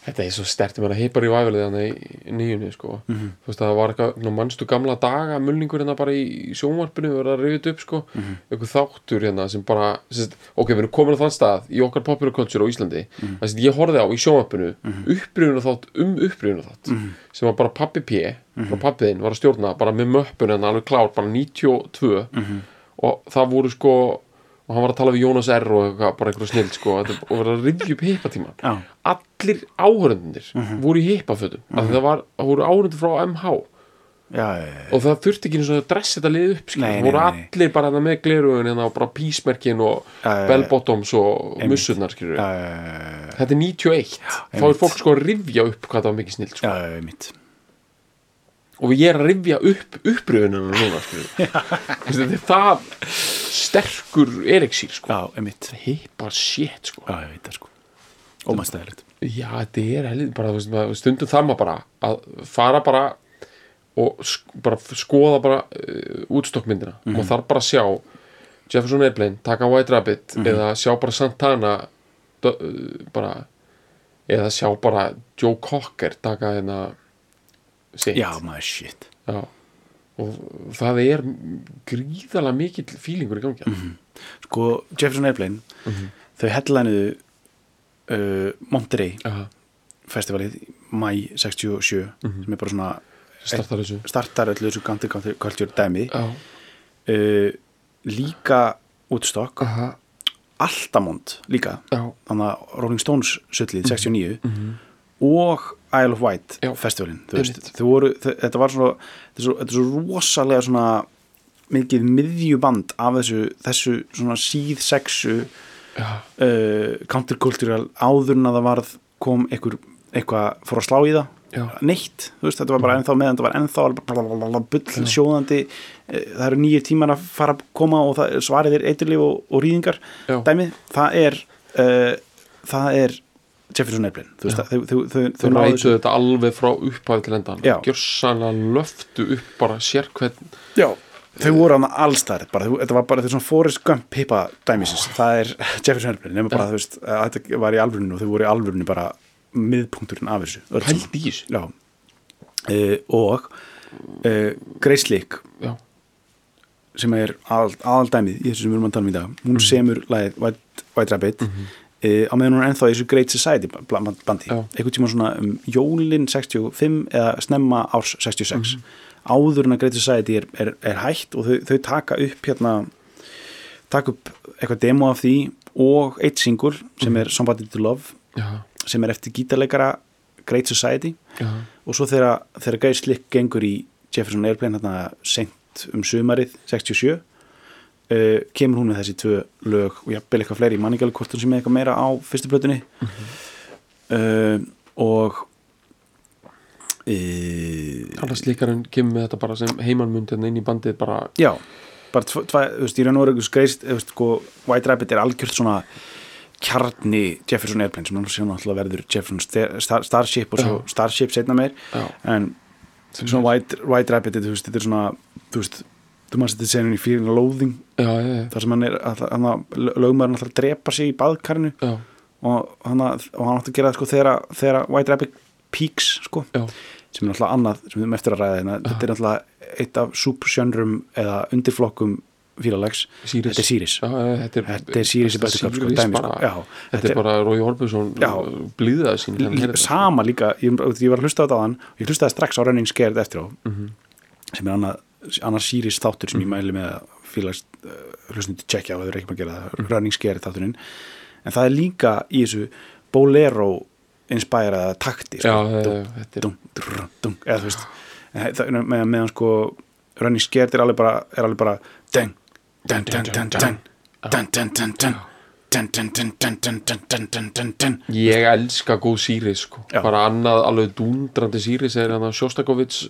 Speaker 2: þetta er svo stert, ég meina heipar í væfilið þannig í nýjunni sko
Speaker 1: Mhm.
Speaker 2: þú veist það var eitthvað, mannstu gamla daga mulningur hérna bara í, sjónvarpinu verið að rifið upp sko,
Speaker 1: Mhm.
Speaker 2: eitthvað þáttur hérna sem bara, sérst, ok, við erum komin á þann stað í okkar popular culture á Íslandi
Speaker 1: Mhm.
Speaker 2: það sem ég horfði á í sjónvarpinu mm -hmm. þátt um upprýðuna þátt
Speaker 1: Mhm.
Speaker 2: sem var bara pappi P bara pappiðinn var að stjórna bara með möppun en alveg klár, bara 92
Speaker 1: Mhm.
Speaker 2: og það voru sko og hann var að tala við Jónas R og eitthvað, bara einhverju snill sko, og var að rifja upp hippatíman
Speaker 1: Já.
Speaker 2: allir áhörðunir voru í hippafötum. Mm -hmm. það var, voru áhörðunir frá MH
Speaker 1: já,
Speaker 2: og það þurfti ekki eins og að dressa þetta lið upp það voru allir bara með glerugun hérna og bara písmerkin og bell-bottoms og mussurnar þetta er 91 þá er fólk sko að rifja upp hvað það var mikið snill sko. Og ég er að rifja upp uppröðunum núna þetta er það sterkur eriksýr sko. hippa shit sko.
Speaker 1: já, veit sko ómannstæðilegt
Speaker 2: já þetta er helið bara, stundum þarf maður bara að fara bara og bara skoða bara uh, útstokkmyndina
Speaker 1: Mhm.
Speaker 2: og maður þarf bara að sjá Jefferson Airplane, taka White Rabbit
Speaker 1: Mhm.
Speaker 2: eða sjá bara Santana dö, uh, bara eða sjá bara Joe Cocker taka hérna sitt
Speaker 1: já, maður shit.
Speaker 2: Já. og það er gríðalega mikill fílingur í gangi.
Speaker 1: Mhm. sko, Jefferson Airplane þau headlinuðu uh, Monterey
Speaker 2: Já,
Speaker 1: festivalið mæ 67 sem er bara svona
Speaker 2: startar þessu.
Speaker 1: startar öllu þessu ganti kultúr dæmi. Uh, líka útstokk
Speaker 2: Aha.
Speaker 1: Altamont líka. Rolling Stones sullið 69 og Isle of Wight
Speaker 2: Já.
Speaker 1: festivalin voru, þetta var svona þetta er svo, þetta er svo rosalega svona mikið miðjuband af þessu þessu svona síð sexu uh, countercultural áður en að það varð kom eitthvað fór að slá í það.
Speaker 2: Já.
Speaker 1: neitt, veist, þetta var bara ennþá meðan þetta var ennþá bull sjóðandi. Eh, það eru nýju tímar að fara að koma og svarið er eiturlíf og, og rýðingar. Dæmið, það er uh, það er Jefferson Airplane. Þú veist, það, þau, þau, þau,
Speaker 2: rætu þetta alveg frá upphæði til endan gjörsanlega löftu upp bara sérkvæð
Speaker 1: Já, þau voru hann allstæðir þetta var bara svona Forrest Gump hippa dæmisins, það er Jefferson Airplane nema bara, þú veist, að þetta var í alvörunni og þau voru í alvörunni bara miðpunkturinn af þessu
Speaker 2: held í þessu?
Speaker 1: Uh, og uh, Grace Slick
Speaker 2: já,
Speaker 1: sem er aðal, aðaldæmið í þessu sem við erum að tala um í dag hún semur lagið White, White Rabbit. Mm á meðan hún er ennþá í þessu Great Society ba- ba- bandi,
Speaker 2: Já.
Speaker 1: einhvern tíma svona um jólin 65 eða snemma árs 66 áður en að Great Society er, er, er hætt og þau, þau taka upp hérna taka upp eitthvað demo af því og eitt single sem er Somebody to Love
Speaker 2: já,
Speaker 1: sem er eftir gítarleikara Great Society.
Speaker 2: Já,
Speaker 1: og svo þegar, Gary Slick gengur í Jefferson Airplane hérna sent um sumarið 67 uh, kemur hún með þessi tvö lög og jafnvel eitthvað fleiri, manningjálf hvort hún sem er eitthvað meira á fyrstu plötunni. Uh, og uh,
Speaker 2: annars líkarinn kemur með þetta bara sem heimannmund hérna inn í bandið bara
Speaker 1: já bara tvo, tva, þú veist, í raun og veru skreist, þú veist, sko, White Rabbit er algjört svona kjarni Jefferson Airplane sem náttúrulega verður Jefferson Star, Star, Starship og svo. Starship setna meir.
Speaker 2: Já,
Speaker 1: en svona White, White Rabbit þú veist, þetta er svona þú veist, þú maður setið senun í fyrir
Speaker 2: já,
Speaker 1: þar sem hann er lögmaðurinn alltaf drepa sig í baðkarinu
Speaker 2: já,
Speaker 1: og hann, hann átti að gera það sko þegar, White Rabbit peaks sko sem er alltaf annað sem við erum eftir að ræða hérna þetta er alltaf eitt af subsjönrum eða undirflokkum fílalags þetta er
Speaker 2: já, þetta er
Speaker 1: Sirius í bestu dæmi, sko.
Speaker 2: þetta er bara Rói Orbjörnsson
Speaker 1: Já.
Speaker 2: blíðaði sín þetta.
Speaker 1: sama líka, ég, var að hlusta á hann og ég hlustaði strax á Running Scared eftir á
Speaker 2: Mhm.
Speaker 1: sem er annað, annar síris þáttur sem ég mæli með að félags hlustnum til að tjekka á eða reykjum að gera það, mm. runningskeri þátturinn en það er líka í þessu bolero inspæraða takti sko,
Speaker 2: Já, dung, þetta er
Speaker 1: dung, drr, dung, eða þú veist meðan með, með, sko runningskeri er alveg bara er alveg bara deng, deng, deng, deng, deng deng, deng, deng, deng
Speaker 2: ég elska góð síris sko. bara annað alveg dúndrandi síris er hann að Sjóstakovits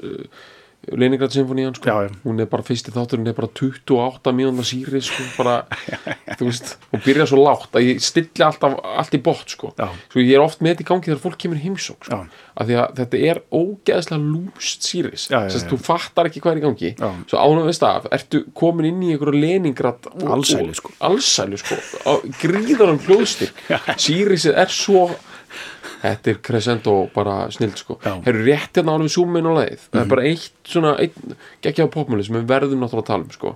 Speaker 2: Leningrad symfónían sko. Hún er bara fyrsti þátturinn er bara 28 mínúna Sirius sko. bara, veist, og byrja svo lágt að ég stilli alltaf allt í bótt sko. Svo ég er oft með þetta í gangi þegar fólk kemur heimsók sko. Af því að þetta er ógeðslega lúst
Speaker 1: já.
Speaker 2: þú fattar ekki hvað er í gangi
Speaker 1: Já.
Speaker 2: svo ánum veist af, ertu komin inn í einhverju Leningrad og-
Speaker 1: sko.
Speaker 2: alsælu sko, á gríðarum hljóðstyrk Siriusið er svo þetta er crescendo bara snild sko.
Speaker 1: Mhm.
Speaker 2: Herru rétt hérna alveg súmin á leið það er bara eitt svona geggjaða popmjöli sem við verðum náttúrulega að tala um sko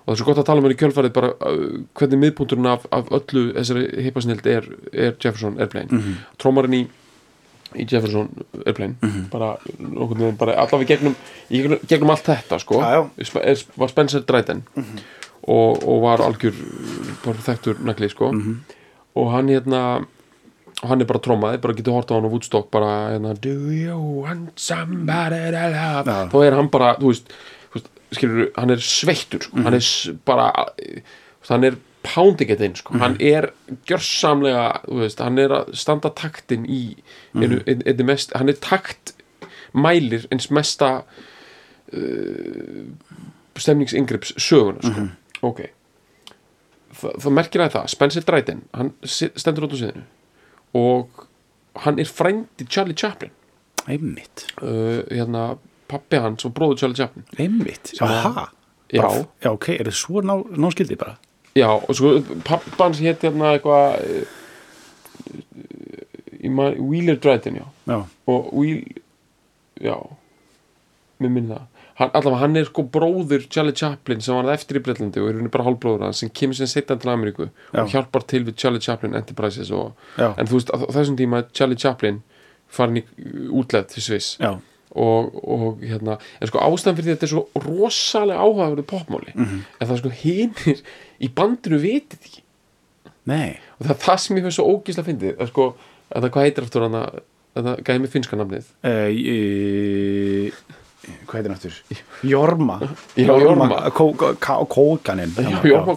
Speaker 2: og það er svo gott að tala um henni í kjölfarið bara uh, hvernig miðpunturinn af, af öllu þessari hippasnild er, er Jefferson Airplane mm
Speaker 1: Mhm.
Speaker 2: -hmm. trómarinn í í Jefferson Airplane
Speaker 1: Mhm.
Speaker 2: bara, nokkurn veginn bara allavega gegnum, gegnum, gegnum allt þetta sko. Sp- er, var Spencer Dryden og, og var algjör bara þekktur nagli sko
Speaker 1: Mhm.
Speaker 2: og hann hérna og hann er bara trómaði, bara getur hort á hann á Woodstock bara hérna do you want somebody to love
Speaker 1: Já.
Speaker 2: þá er hann bara, þú veist, skilur, hann er sveittur sko. hann er s- bara þú veist, hann er pounding it in sko. hann er gjörsamlega þú veist, hann er að standa taktin í einu, einu, einu mest, hann er takt mælir eins mesta uh, stemningsingrips söguna sko. ok Þa, það merkir að það, Spencer Dryden hann stendur út á síðinu og hann er frændi Charlie Chaplin.
Speaker 1: Einmitt,
Speaker 2: uh, hérna pappi hans og bróður Charlie Chaplin.
Speaker 1: Einmitt. Aha.
Speaker 2: Já.
Speaker 1: Já, ok, er það svo ná, náskildi bara?
Speaker 2: Já og sko pappi hans hétt hérna eitthvað uh, Wheeler Dryden já.
Speaker 1: Já,
Speaker 2: og Wheel já mér minn það hann, allavega hann er sko bróður Charlie Chaplin sem var eftir í Breitlandi og er henni bara hálfbróður hans sem kemur sem setjan til Ameríku
Speaker 1: Já.
Speaker 2: og hjálpar til við Charlie Chaplin Enterprises og, en þú veist þessum tíma Charlie Chaplin farin í útleð til Sviss. Og, og hérna en sko ástæðan fyrir að þetta er svo rosalega áhugaverðu popmáli
Speaker 1: Mhm.
Speaker 2: en það er sko hinir í bandinu vitið ekki
Speaker 1: nei.
Speaker 2: Og það er það sem ég finnst svo ógísla fyndið að sko, að það hvað heitir aftur hann að það gæði mig finska namnið
Speaker 1: uh, e, hvað heitir náttúr Jorma.
Speaker 2: Jorma.
Speaker 1: Kókanin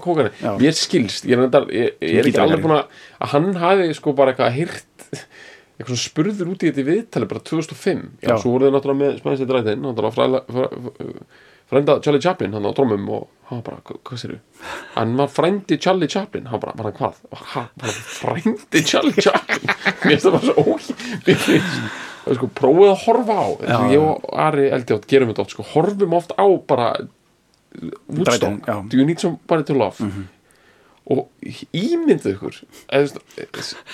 Speaker 2: Kókari,
Speaker 1: Já.
Speaker 2: ég skilst ég er, ég, ég er ekki alveg búin að hann hafi sko bara eitthvað hýrt eitthvað svona spurður út í þetta viðtali bara 2005, já,
Speaker 1: Já.
Speaker 2: svo voru þið náttúrulega með spænsið dræðin, náttúrulega fræla- fræ- frænda Charlie Chaplin, hann á trómum og hann var bara, "Hva- hvað sér hann var frændi Charlie Chaplin, hann bara, hvað? Ha, bara frændi Charlie Chaplin? Mér finnst það bara svo óhí er sko, prófið að horfa á
Speaker 1: Já,
Speaker 2: ég og Ari Eldjátt gerum þetta oft, sko, horfum oft á bara Woodstock.
Speaker 1: Mhm.
Speaker 2: do you need somebody to love? Og ímyndið ykkur að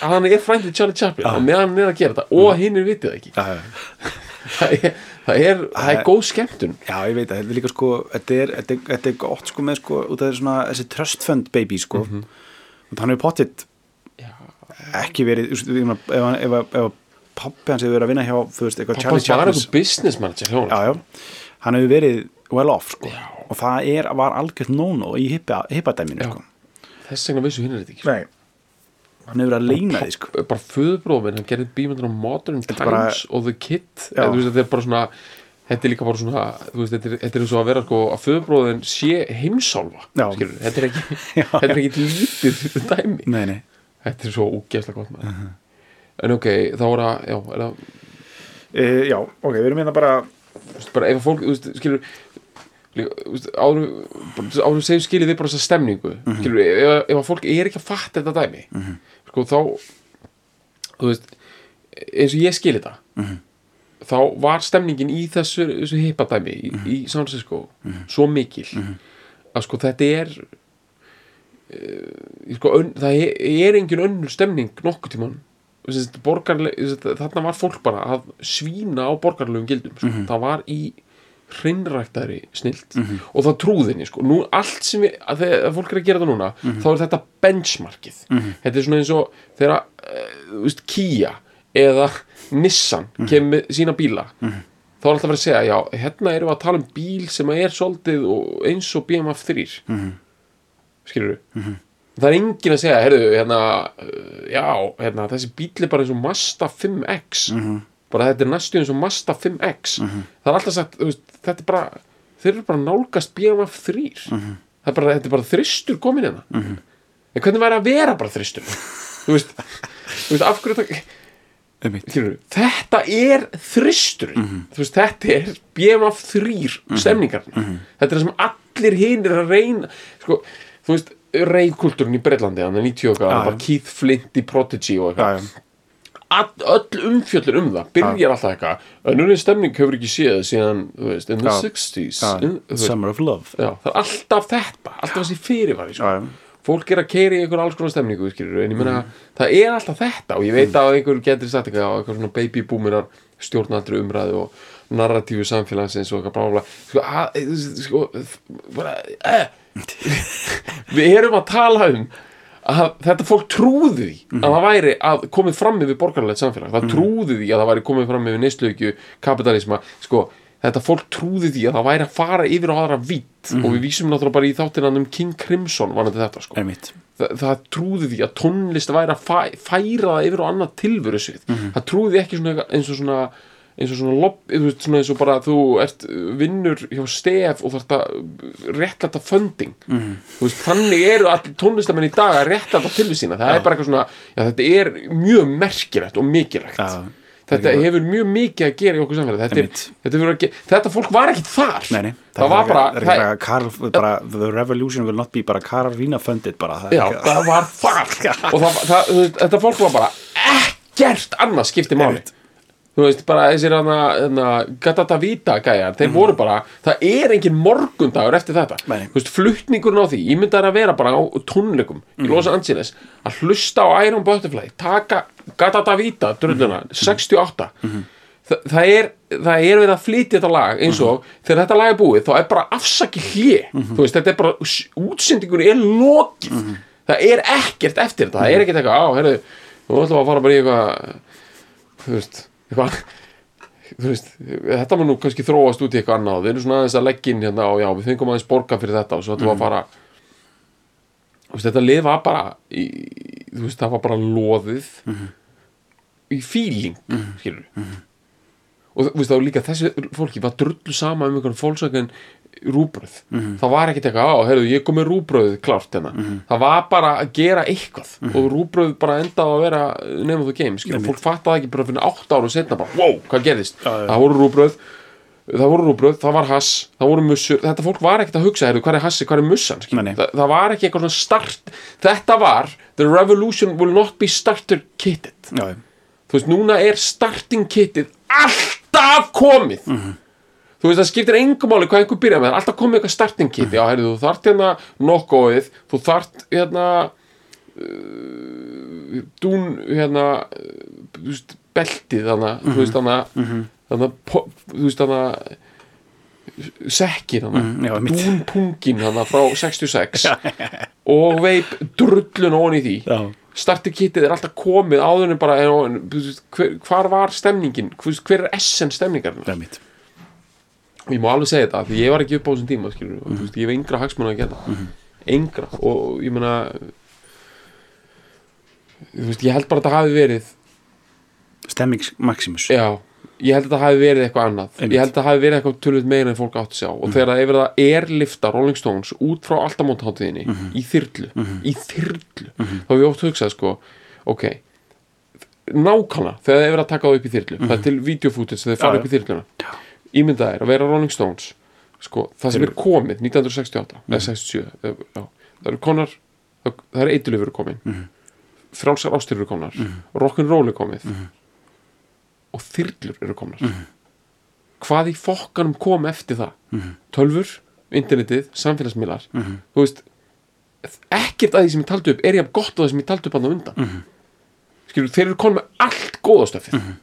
Speaker 2: hann er frændið Charlie Chaplin og meðan hann er að gera þetta og hinn er vitið ekki.
Speaker 1: Já, já.
Speaker 2: það er, það er, það er góð skemmtun.
Speaker 1: Já, ég veit að þetta er líka sko þetta er, þetta er, þetta er gott sko með sko út af þessi trust fund baby sko.
Speaker 2: Mhm.
Speaker 1: og hann hefur pottitt ekki verið, ef, ef pappi hans hefur verið að vinna hjá þú veist, eitthvað Charlie Chaplin
Speaker 2: business manager hjá
Speaker 1: já, já, hann hefur verið well off sko. Og það er, var algjört no-no í hippa, hippadæminu sko.
Speaker 2: Þess vegna vissu hinn er þetta ekki sko.
Speaker 1: Nei. hann hefur verið að leina því sko.
Speaker 2: bara föðbróðum hann gerði bímyndir á Modern Times
Speaker 1: bara-
Speaker 2: og The Kid. Eða, veist, þetta er bara svona þetta er líka bara svona þú veist, þetta er, þetta er eins og að vera sko að föðbróðin sé heimsálfa skilur, þetta er ekki
Speaker 1: Já,
Speaker 2: þetta er ekki lítið dæmi.
Speaker 1: Nei, nei.
Speaker 2: þetta er svo úgeðslega gott með
Speaker 1: Mhm.
Speaker 2: En ok, þá er það já, er það,
Speaker 1: E, já, ok, við erum hérna bara
Speaker 2: veist, bara ef fólk þú veist, skilur áður segjum skilið við bara þessa stemningu
Speaker 1: Mhm.
Speaker 2: skilur, ef, ef fólk er ekki að fatta þetta dæmi sko þá þú veist, eins og ég skil þetta
Speaker 1: Mhm.
Speaker 2: þá var stemningin í þessu, þessu hippadæmi í,
Speaker 1: Mhm.
Speaker 2: í San Francisco svo mikil að sko þetta er uh, sko, ön, það er, er engin önnur stemning borgarle- þessi- þarna var fólk bara að svína á borgarlegum gildum sko. það var í hrinnræktari snilt og það trúðinni sko. nú allt sem við, að þegar fólk er að gera þetta núna þá er þetta benchmarkið. Þetta er svona eins og þegar uh, þú Kia eða Nissan kemur með sína bíla. Þá er alltaf að vera að segja já, hérna erum við að tala um bíl sem er svolítið eins og BMF 3 skilur við það er enginn að segja, heyrðu, hérna uh, já, hérna, þessi bíl er bara eins og Mazda 5X bara þetta er næstu eins og Mazda 5X það er alltaf sagt, veist, þetta er bara þeir eru bara nálgast BMF 3 það er bara, þetta er bara þristur komin hérna. En hvernig væri að vera bara þristur? Þú veist, þú veist, af hverju það. Skilurðu, þetta er þristur þú veist, þetta er BMF 3 stemningar þetta er það sem allir hinn er að reyna sko, þú veist, reykkultúrin í Breitlandi hann er 90 okkar, bara
Speaker 1: já.
Speaker 2: Keith Flint í Prodigy og eitthvað. Öll umfjöllur um það byrjar alltaf eitthvað. Önnurinn stemning hefur ekki séð síðan, þú veist, in the
Speaker 1: Já.
Speaker 2: 60s
Speaker 1: Já,
Speaker 2: in,
Speaker 1: Summer of Love.
Speaker 2: Já, það er alltaf þetta alltaf þessi fyrirvari sko. Fólk er að keira í einhver alls konar stemningu skilur, en ég meina,
Speaker 1: Mm.
Speaker 2: það er alltaf þetta og ég veit að einhver getur sagt eitthvað á eitthvað svona baby boomerar stjórnaldri umræðu og narratífu samfélagsins og eitthvað bla bla bla. Sko, sko bara, eh. við erum að tala um að þetta fólk trúði því
Speaker 1: Mhm.
Speaker 2: að það væri að komið fram yfir borgarlegt samfélag. Það trúði því að það væri komið fram yfir neistlaugju kapitalisma, sko þetta fólk trúði því að það væri að fara yfir á aðra vitt
Speaker 1: Mhm.
Speaker 2: og við vísum náttúrulega bara í þáttinan um King Crimson varandi þetta sko. Það, það trúði því að tónlist væri að fæ, færa það yfir á annað tilveru svið. Það trúði ekki svona eins og svona eins og svona, veist, svona eins og bara þú ert vinnur hjá stef og þarft að réttlæta funding.
Speaker 1: Mhm.
Speaker 2: þú veist, þannig eru allir tónlistamenn í dag að réttlæta tilvið sína. Það er bara eitthvað svona, já þetta er mjög merkilegt og mikilvægt.
Speaker 1: Já.
Speaker 2: þetta hefur mjög mikið að gera í okkur samfélag þetta, er, þetta, hefur að ge- þetta fólk var ekki þar.
Speaker 1: Nei, nei,
Speaker 2: það, var bara,
Speaker 1: það
Speaker 2: það,
Speaker 1: ekki bara, Karl, bara The revolution will not be bara Karolina funded bara. Það
Speaker 2: já,
Speaker 1: ekki-
Speaker 2: það var þar. Og það, það, þetta fólk var bara ekkert annað skipti máli.
Speaker 1: Einmitt.
Speaker 2: Þú veist, bara þessir hana, hana Gatata Vita gæjar, þeir voru bara það er engin morgundagur eftir þetta.
Speaker 1: Mhm. Nei.
Speaker 2: þú veist, flutningurinn á því, ég myndi að vera bara á tónleikum í
Speaker 1: Mhm.
Speaker 2: Los Angeles að hlusta á Iron Butterfly taka Gatata Vita, drulluna
Speaker 1: Mhm.
Speaker 2: 68 Þa, það er það er við að flytja þetta lag eins og þegar þetta lag er búið þá er bara afsaki hlje þú veist, þetta er bara, útsendingur er lokið. Það er ekkert eftir þetta, það er ekkert eitthvað, á, heyrðu þú ætlum að fara bara í eitthvað þú veist, eitthvað veist, þetta mun nú kannski þróast út í eitthvað annað, við erum svona aðeins að leggja inn hérna og já, við fengum aðeins borga fyrir þetta og svo ætlum við að fara. Þú veist, þetta lið var bara í, þú veist, það var bara loðið í feeling skilur og þú veist, þá líka þessi fólki var drullu sama um einhvern fólksökun rúbröð það var ekkert eitthvað, á, heyrðu, ég kom með rúbröð klárt hérna, það var bara að gera eitthvað. Og rúbröð bara endaði að vera nefnum þú game, skilur, fólk fattaði ekki bara fyrir átt ára og setna bara, wow, hvað gerðist?
Speaker 1: Já, já.
Speaker 2: það voru rúbröð það voru rúbröð, það var hass, það voru mussur. Þetta fólk var ekkert að hugsa, heyrðu, hvað er hassi, hvað er mussan?
Speaker 1: nei.
Speaker 2: það, var ekki eitthvað svona start þetta var, the revolution will not be starter kitted.
Speaker 1: Já,
Speaker 2: þú veist, núna er starting kitið alltaf komið. Þú veist, það skiptir engum máli hvað einhver byrja með, það er alltaf komið eitthvað starting kit. Já, heyrðu, þú þart hérna nokkóið þú þart hérna uh, dún hérna uh, veist, beltið þannig, þú veist, þannig þannig, þú veist, þannig sekkin
Speaker 1: Mhm,
Speaker 2: þannig,
Speaker 1: einmitt.
Speaker 2: dúnpungin þannig frá 66 og veip drullun ón í því.
Speaker 1: Já,
Speaker 2: starter kitið er alltaf komið áður en bara hver, hvar var stemningin? Hver, hver er essen stemningar
Speaker 1: það er mitt.
Speaker 2: Ég má alveg segja þetta því ég var ekki upp á þessum tíma skilur, og, þú veist, ég hef yngra hagsmunna að geta yngra og ég veist, ég held bara að þetta hafi verið
Speaker 1: Stemmings Maximus
Speaker 2: já, ég held að þetta hafi verið eitthvað annað.
Speaker 1: Einmitt.
Speaker 2: ég held að þetta hafi verið eitthvað tölvöld meira en fólk átt að sjá. Og þegar það það er lifta Rolling Stones út frá alltamóntháttíðinni í þyrlu, í þyrlu þá hef ég oft hugsað sko ok, nákvæmlega þegar það yfir að taka það upp í þyrlu það er til videofootage þegar þeir fara
Speaker 1: Já,
Speaker 2: upp í þyrluna. Ímyndað er að vera Rolling Stones sko, það sem er komið 1968 eða 67 eða, já, það eru konar það, það er eitthulifur komin. Frálsar ástir eru komnar. Rock'n'roll er komið og þyrlur eru komnar. Hvað í fokkanum kom eftir það? Tölfur, internetið, samfélagsmiðlar. Þú veist ekkert að því sem ég taldi upp er ég gott á það sem ég taldi upp hann á undan. Skilur, þeir eru konum með allt góðastöfið mm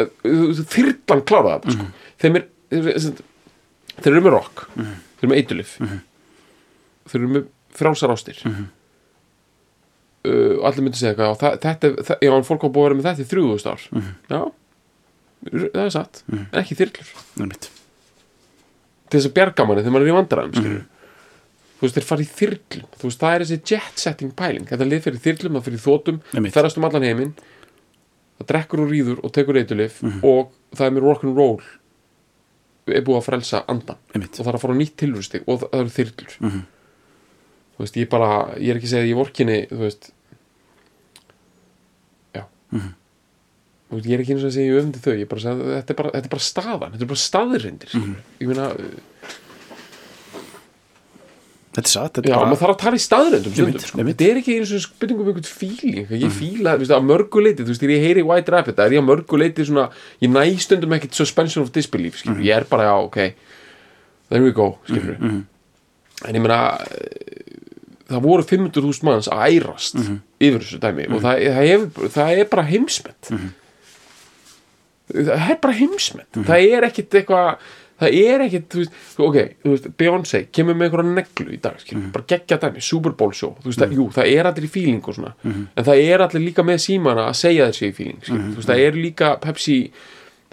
Speaker 2: þyrlan kláraði það sko. þeim er þeir, þeir eru með rock. Þeir eru með eitulif þeir eru með frálsar ástir og allir myndi segja eitthvað það, þetta, það, já, en fólk á vera með þetta í þrjúðust ár. Já, það er satt. En ekki þyrlur. Til þess að bjarga manni þegar maður er í vandræðum skilur þú veist, þeir fara í þyrlum. Þú veist, það er þessi jet setting pæling. Þetta lið fyrir þyrlum, það fyrir þótum ferðast um allan heiminn það drekkur og rýður og tekur eitulif og það er með rock'n'roll er búið að frelsa andan og það er að fara á nýtt tilrústig og það eru þyrlur þú veist, ég bara ég er ekki að ég vorkinni þú veist. Já. Þú veist, ég er ekki eins og að segja ég öfndi þau ég bara segja, þetta er bara, þetta er bara staðan þetta er bara staðrindir mm ég meina,
Speaker 1: þetta er satt, þetta
Speaker 2: já,
Speaker 1: er
Speaker 2: maður
Speaker 1: bara
Speaker 2: þarf að tala í staðrindum stundum, sko. þetta er ekki eins og spurning um einhvern feeling. Ég fíla, þú veist, að mörgu leiti þú veist, þegar ég heyri White Rabbit, það er ég að mörgu leiti svona, ég næ stundum ekkit suspension of disbelief skilur, ég er bara, já, ok there we go, skilur en ég meina eh, það voru 500.000 manns að ærast yfir þessu dæmi og það, það, hef, það er bara heimsmet. Það er bara heimsmet. Það er ekkit eitthvað það er ekkit, þú veist, ok þú veist, Beyoncé kemur með einhverja neglu í dag skilur, bara geggja dæmi, Super Bowl show þú veist, það, jú, það er allir í feeling og svona en það er allir líka með símana að segja þessi í skilur, þú veist, það er líka Pepsi,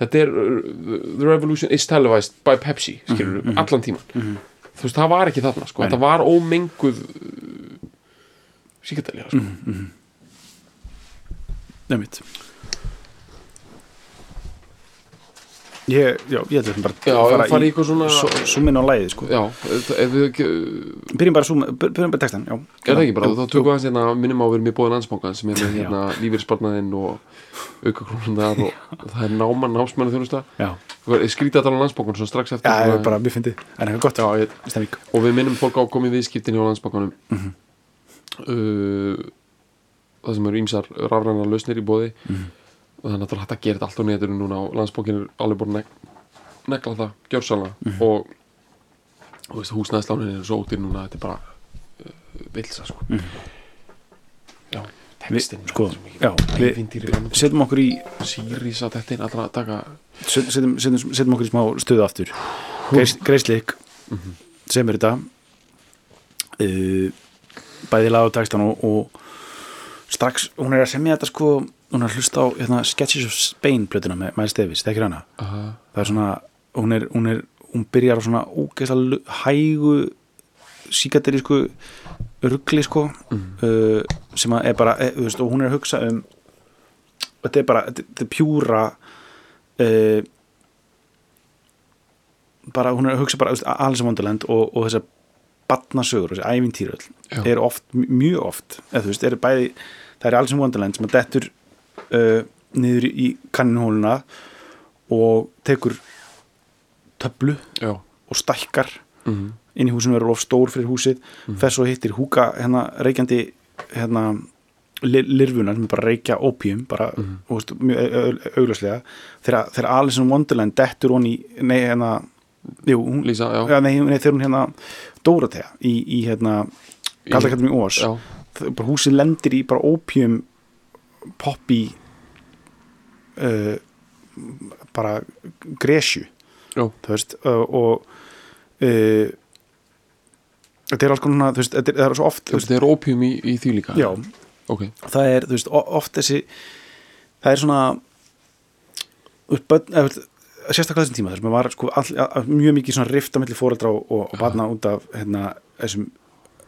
Speaker 2: þetta er The Revolution is televised by Pepsi skilur, allan tíman þú veist, það var ekki þarna, sko, þetta var ómenguð síkardælja sko.
Speaker 1: nefnitt ég, já, ég að við bara
Speaker 2: Já,
Speaker 1: fara
Speaker 2: fara í eitthvað svona-
Speaker 1: svo- súminn á lægið sko.
Speaker 2: Já, ef við ekki
Speaker 1: byrjum bara, súm, byrjum bara textan, já.
Speaker 2: Er það ekki bara, þá tökum við aðeins hérna minnum á að við erum í bóðin landsbankan sem er með hérna lífeyrisbarnaðinn og aukakrónunar og, og það er náman námsmennu þjónusta
Speaker 1: já,
Speaker 2: skrítið að tala um landsbankan svo strax eftir
Speaker 1: já, ég
Speaker 2: svona-
Speaker 1: er bara, mér fyndi en eitthvað gott,
Speaker 2: Já, ég, og við minnum fólk á komið viðskiptin hjá landsbankanum.
Speaker 1: Mhm.
Speaker 2: Uh, það sem eru ímsar rafræna lausnir í bóði
Speaker 1: Mhm.
Speaker 2: og það er hægt að gera þetta allt á netinu núna og landsbankin er alveg búin að neg negla það, gjörsanlega
Speaker 1: Mhm.
Speaker 2: og þú veist, húsnæðslánin er svo óttir núna þetta er bara uh, vilsa sko.
Speaker 1: Mhm.
Speaker 2: já, textin
Speaker 1: sko, já, við setjum okkur í
Speaker 2: Sýris að þetta er allra að taka
Speaker 1: set- setjum, setjum, setjum okkur í smá stöðu aftur. Greis, Greislik sem er þetta. Uh, bæði lag og textan og, og strax, hún er að semja þetta sko hún er að hlusta á hérna, Sketches of Spain plötuna með Miles Davis, þekkir hana?
Speaker 2: Uh,
Speaker 1: það er svona, hún er hún, er, hún byrjar á svona ógeðslega hægu síkaterísku ruggli sko uh, sem að er bara, e, veist, og hún er að hugsa um þetta er bara, þetta er pjúra uh, bara, hún er að hugsa bara Alice in Wonderland og, og þessar batnasögur, þessi ævintýröld
Speaker 2: Já.
Speaker 1: er oft, mjög oft eða veist, er bæði, það er Alice in Wonderland sem að dettur uh, niður í kanninhóluna og tekur töflu
Speaker 2: já
Speaker 1: og stækkar
Speaker 2: mm
Speaker 1: inn í húsinu verður of stór fyrir húsið
Speaker 2: Mhm.
Speaker 1: þess og hittir húka hérna reykjandi hérna li- lirfuna sem er bara reykja opium bara, mm. veist, mjög au- au- augljóslega þegar, þegar Alice in Wonderland dettur í, nei hérna jú, hún,
Speaker 2: Lísa, já,
Speaker 1: ja, nei, nei, þegar hún hérna Dóratea í, í hérna Kallakallum í Ós. Húsið lendir í bara opium poppi uh, bara gresju þú veist uh, og uh, þetta er alls konar þú veist, þetta er, það er svo oft
Speaker 2: þetta er opium í, í því líka?
Speaker 1: Já,
Speaker 2: ok,
Speaker 1: það er þú veist, oft þessi það er svona veist, börn, eða, sérstaklega þessum tíma þar sem var sko, all, all, mjög mikið svona rift á milli fóreldra og, og, og barna út af hérna, þessum,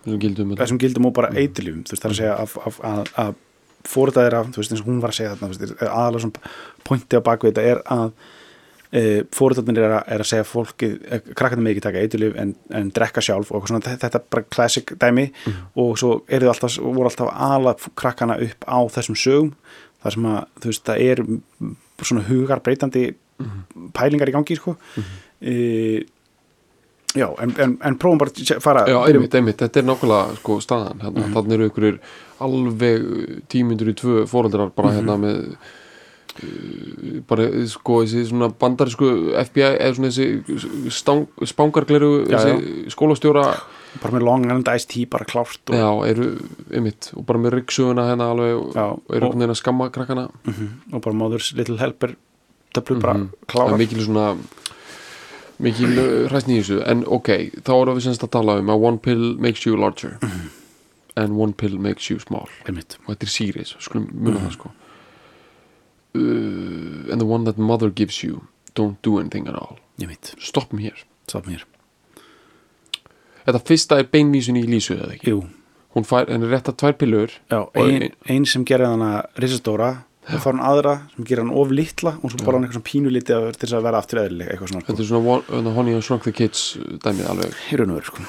Speaker 2: þessum gildum þetta.
Speaker 1: þessum gildum og bara eitilífum þú veist, það er að segja að, að, að, að fóreldra þeirra, þú veist, eins og hún var að segja veist, aðalega svona pointi á bakvið þetta er að e, fóröldarnir er, er að segja fólki krakkarnir með ekki taka eiturlif en, en drekka sjálf og svona, þetta, þetta er bara classic dæmi. Og svo eru þið alltaf voru alltaf ala krakkana upp á þessum sögum þar sem að þú veist það er svona hugar breytandi pælingar í gangi sko. E, já, en, en, en prófum bara að fara
Speaker 2: Já, einmitt, einmitt, þetta er nákvæmlega sko staðan hérna,
Speaker 1: Mhm.
Speaker 2: þannig eru ykkur alveg tímyndur í tvö foreldrar bara
Speaker 1: Mhm.
Speaker 2: hérna með uh, bara sko þessi svona bandarísku FBI eða svona þessi spangargleru skólastjóra.
Speaker 1: Bara með long and iced tea bara klárt og,
Speaker 2: já, eru, einmitt, og bara með ryggsuguna hérna alveg,
Speaker 1: Já,
Speaker 2: og eru
Speaker 1: og-
Speaker 2: einhvern veginn að skamma krakkana.
Speaker 1: Mhm, og bara Mother's Little Helper töflur bara
Speaker 2: Mhm. það
Speaker 1: klára
Speaker 2: mikil svona mikil uh, hræsni í þessu. En ok, þá erum við semst að tala um að one pill makes you larger.
Speaker 1: Mhm.
Speaker 2: and one pill makes you small.
Speaker 1: Einmitt.
Speaker 2: Og þetta er Sirius, skulum muna
Speaker 1: Mhm.
Speaker 2: það sko. Uh, and the one that mother gives you don't do anything at all.
Speaker 1: Sátt mér
Speaker 2: þetta fyrsta er beinvísun í Lísu eða ekki?
Speaker 1: Jú,
Speaker 2: hún fær, henni rétta tvær pillur.
Speaker 1: Já, ein,
Speaker 2: ein-
Speaker 1: ein sem gerir hana risastóra það fara hann aðra sem gerir hann of litla og svo bara hann eitthvað svona pínu litið til þess að vera aftur eðlileg eitthvað svona,
Speaker 2: þetta
Speaker 1: sko.
Speaker 2: er svona uh, Honey and Shrunk the Kids dæmið alveg
Speaker 1: í raun og veru sko.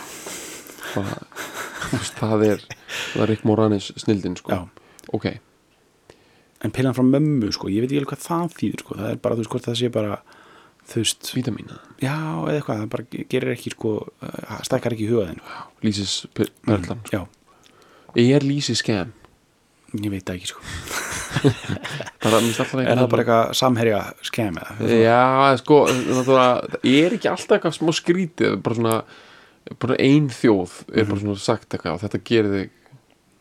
Speaker 2: veist, það er það er Rick Moranis snildin sko
Speaker 1: Já.
Speaker 2: ok,
Speaker 1: en pillan frá mömmu, sko, ég veit ekki alveg hvað það þýður sko. það er bara, þú veist, hvort það sé bara veist,
Speaker 2: vítamína
Speaker 1: já, eða eitthvað það bara gerir ekki, sko, uh, stækkar ekki í hugaðin
Speaker 2: Lísis perlan
Speaker 1: já,
Speaker 2: er Lísi skem?
Speaker 1: ég veit það ekki, sko
Speaker 2: bara,
Speaker 1: er það bara eitthvað samherja skem eða
Speaker 2: Já, sko, það er ekki alltaf eitthvað smá skrítið, bara svona, bara ein þjóð er
Speaker 1: Mhm.
Speaker 2: bara svona sagt eitthvað og þetta gerir þig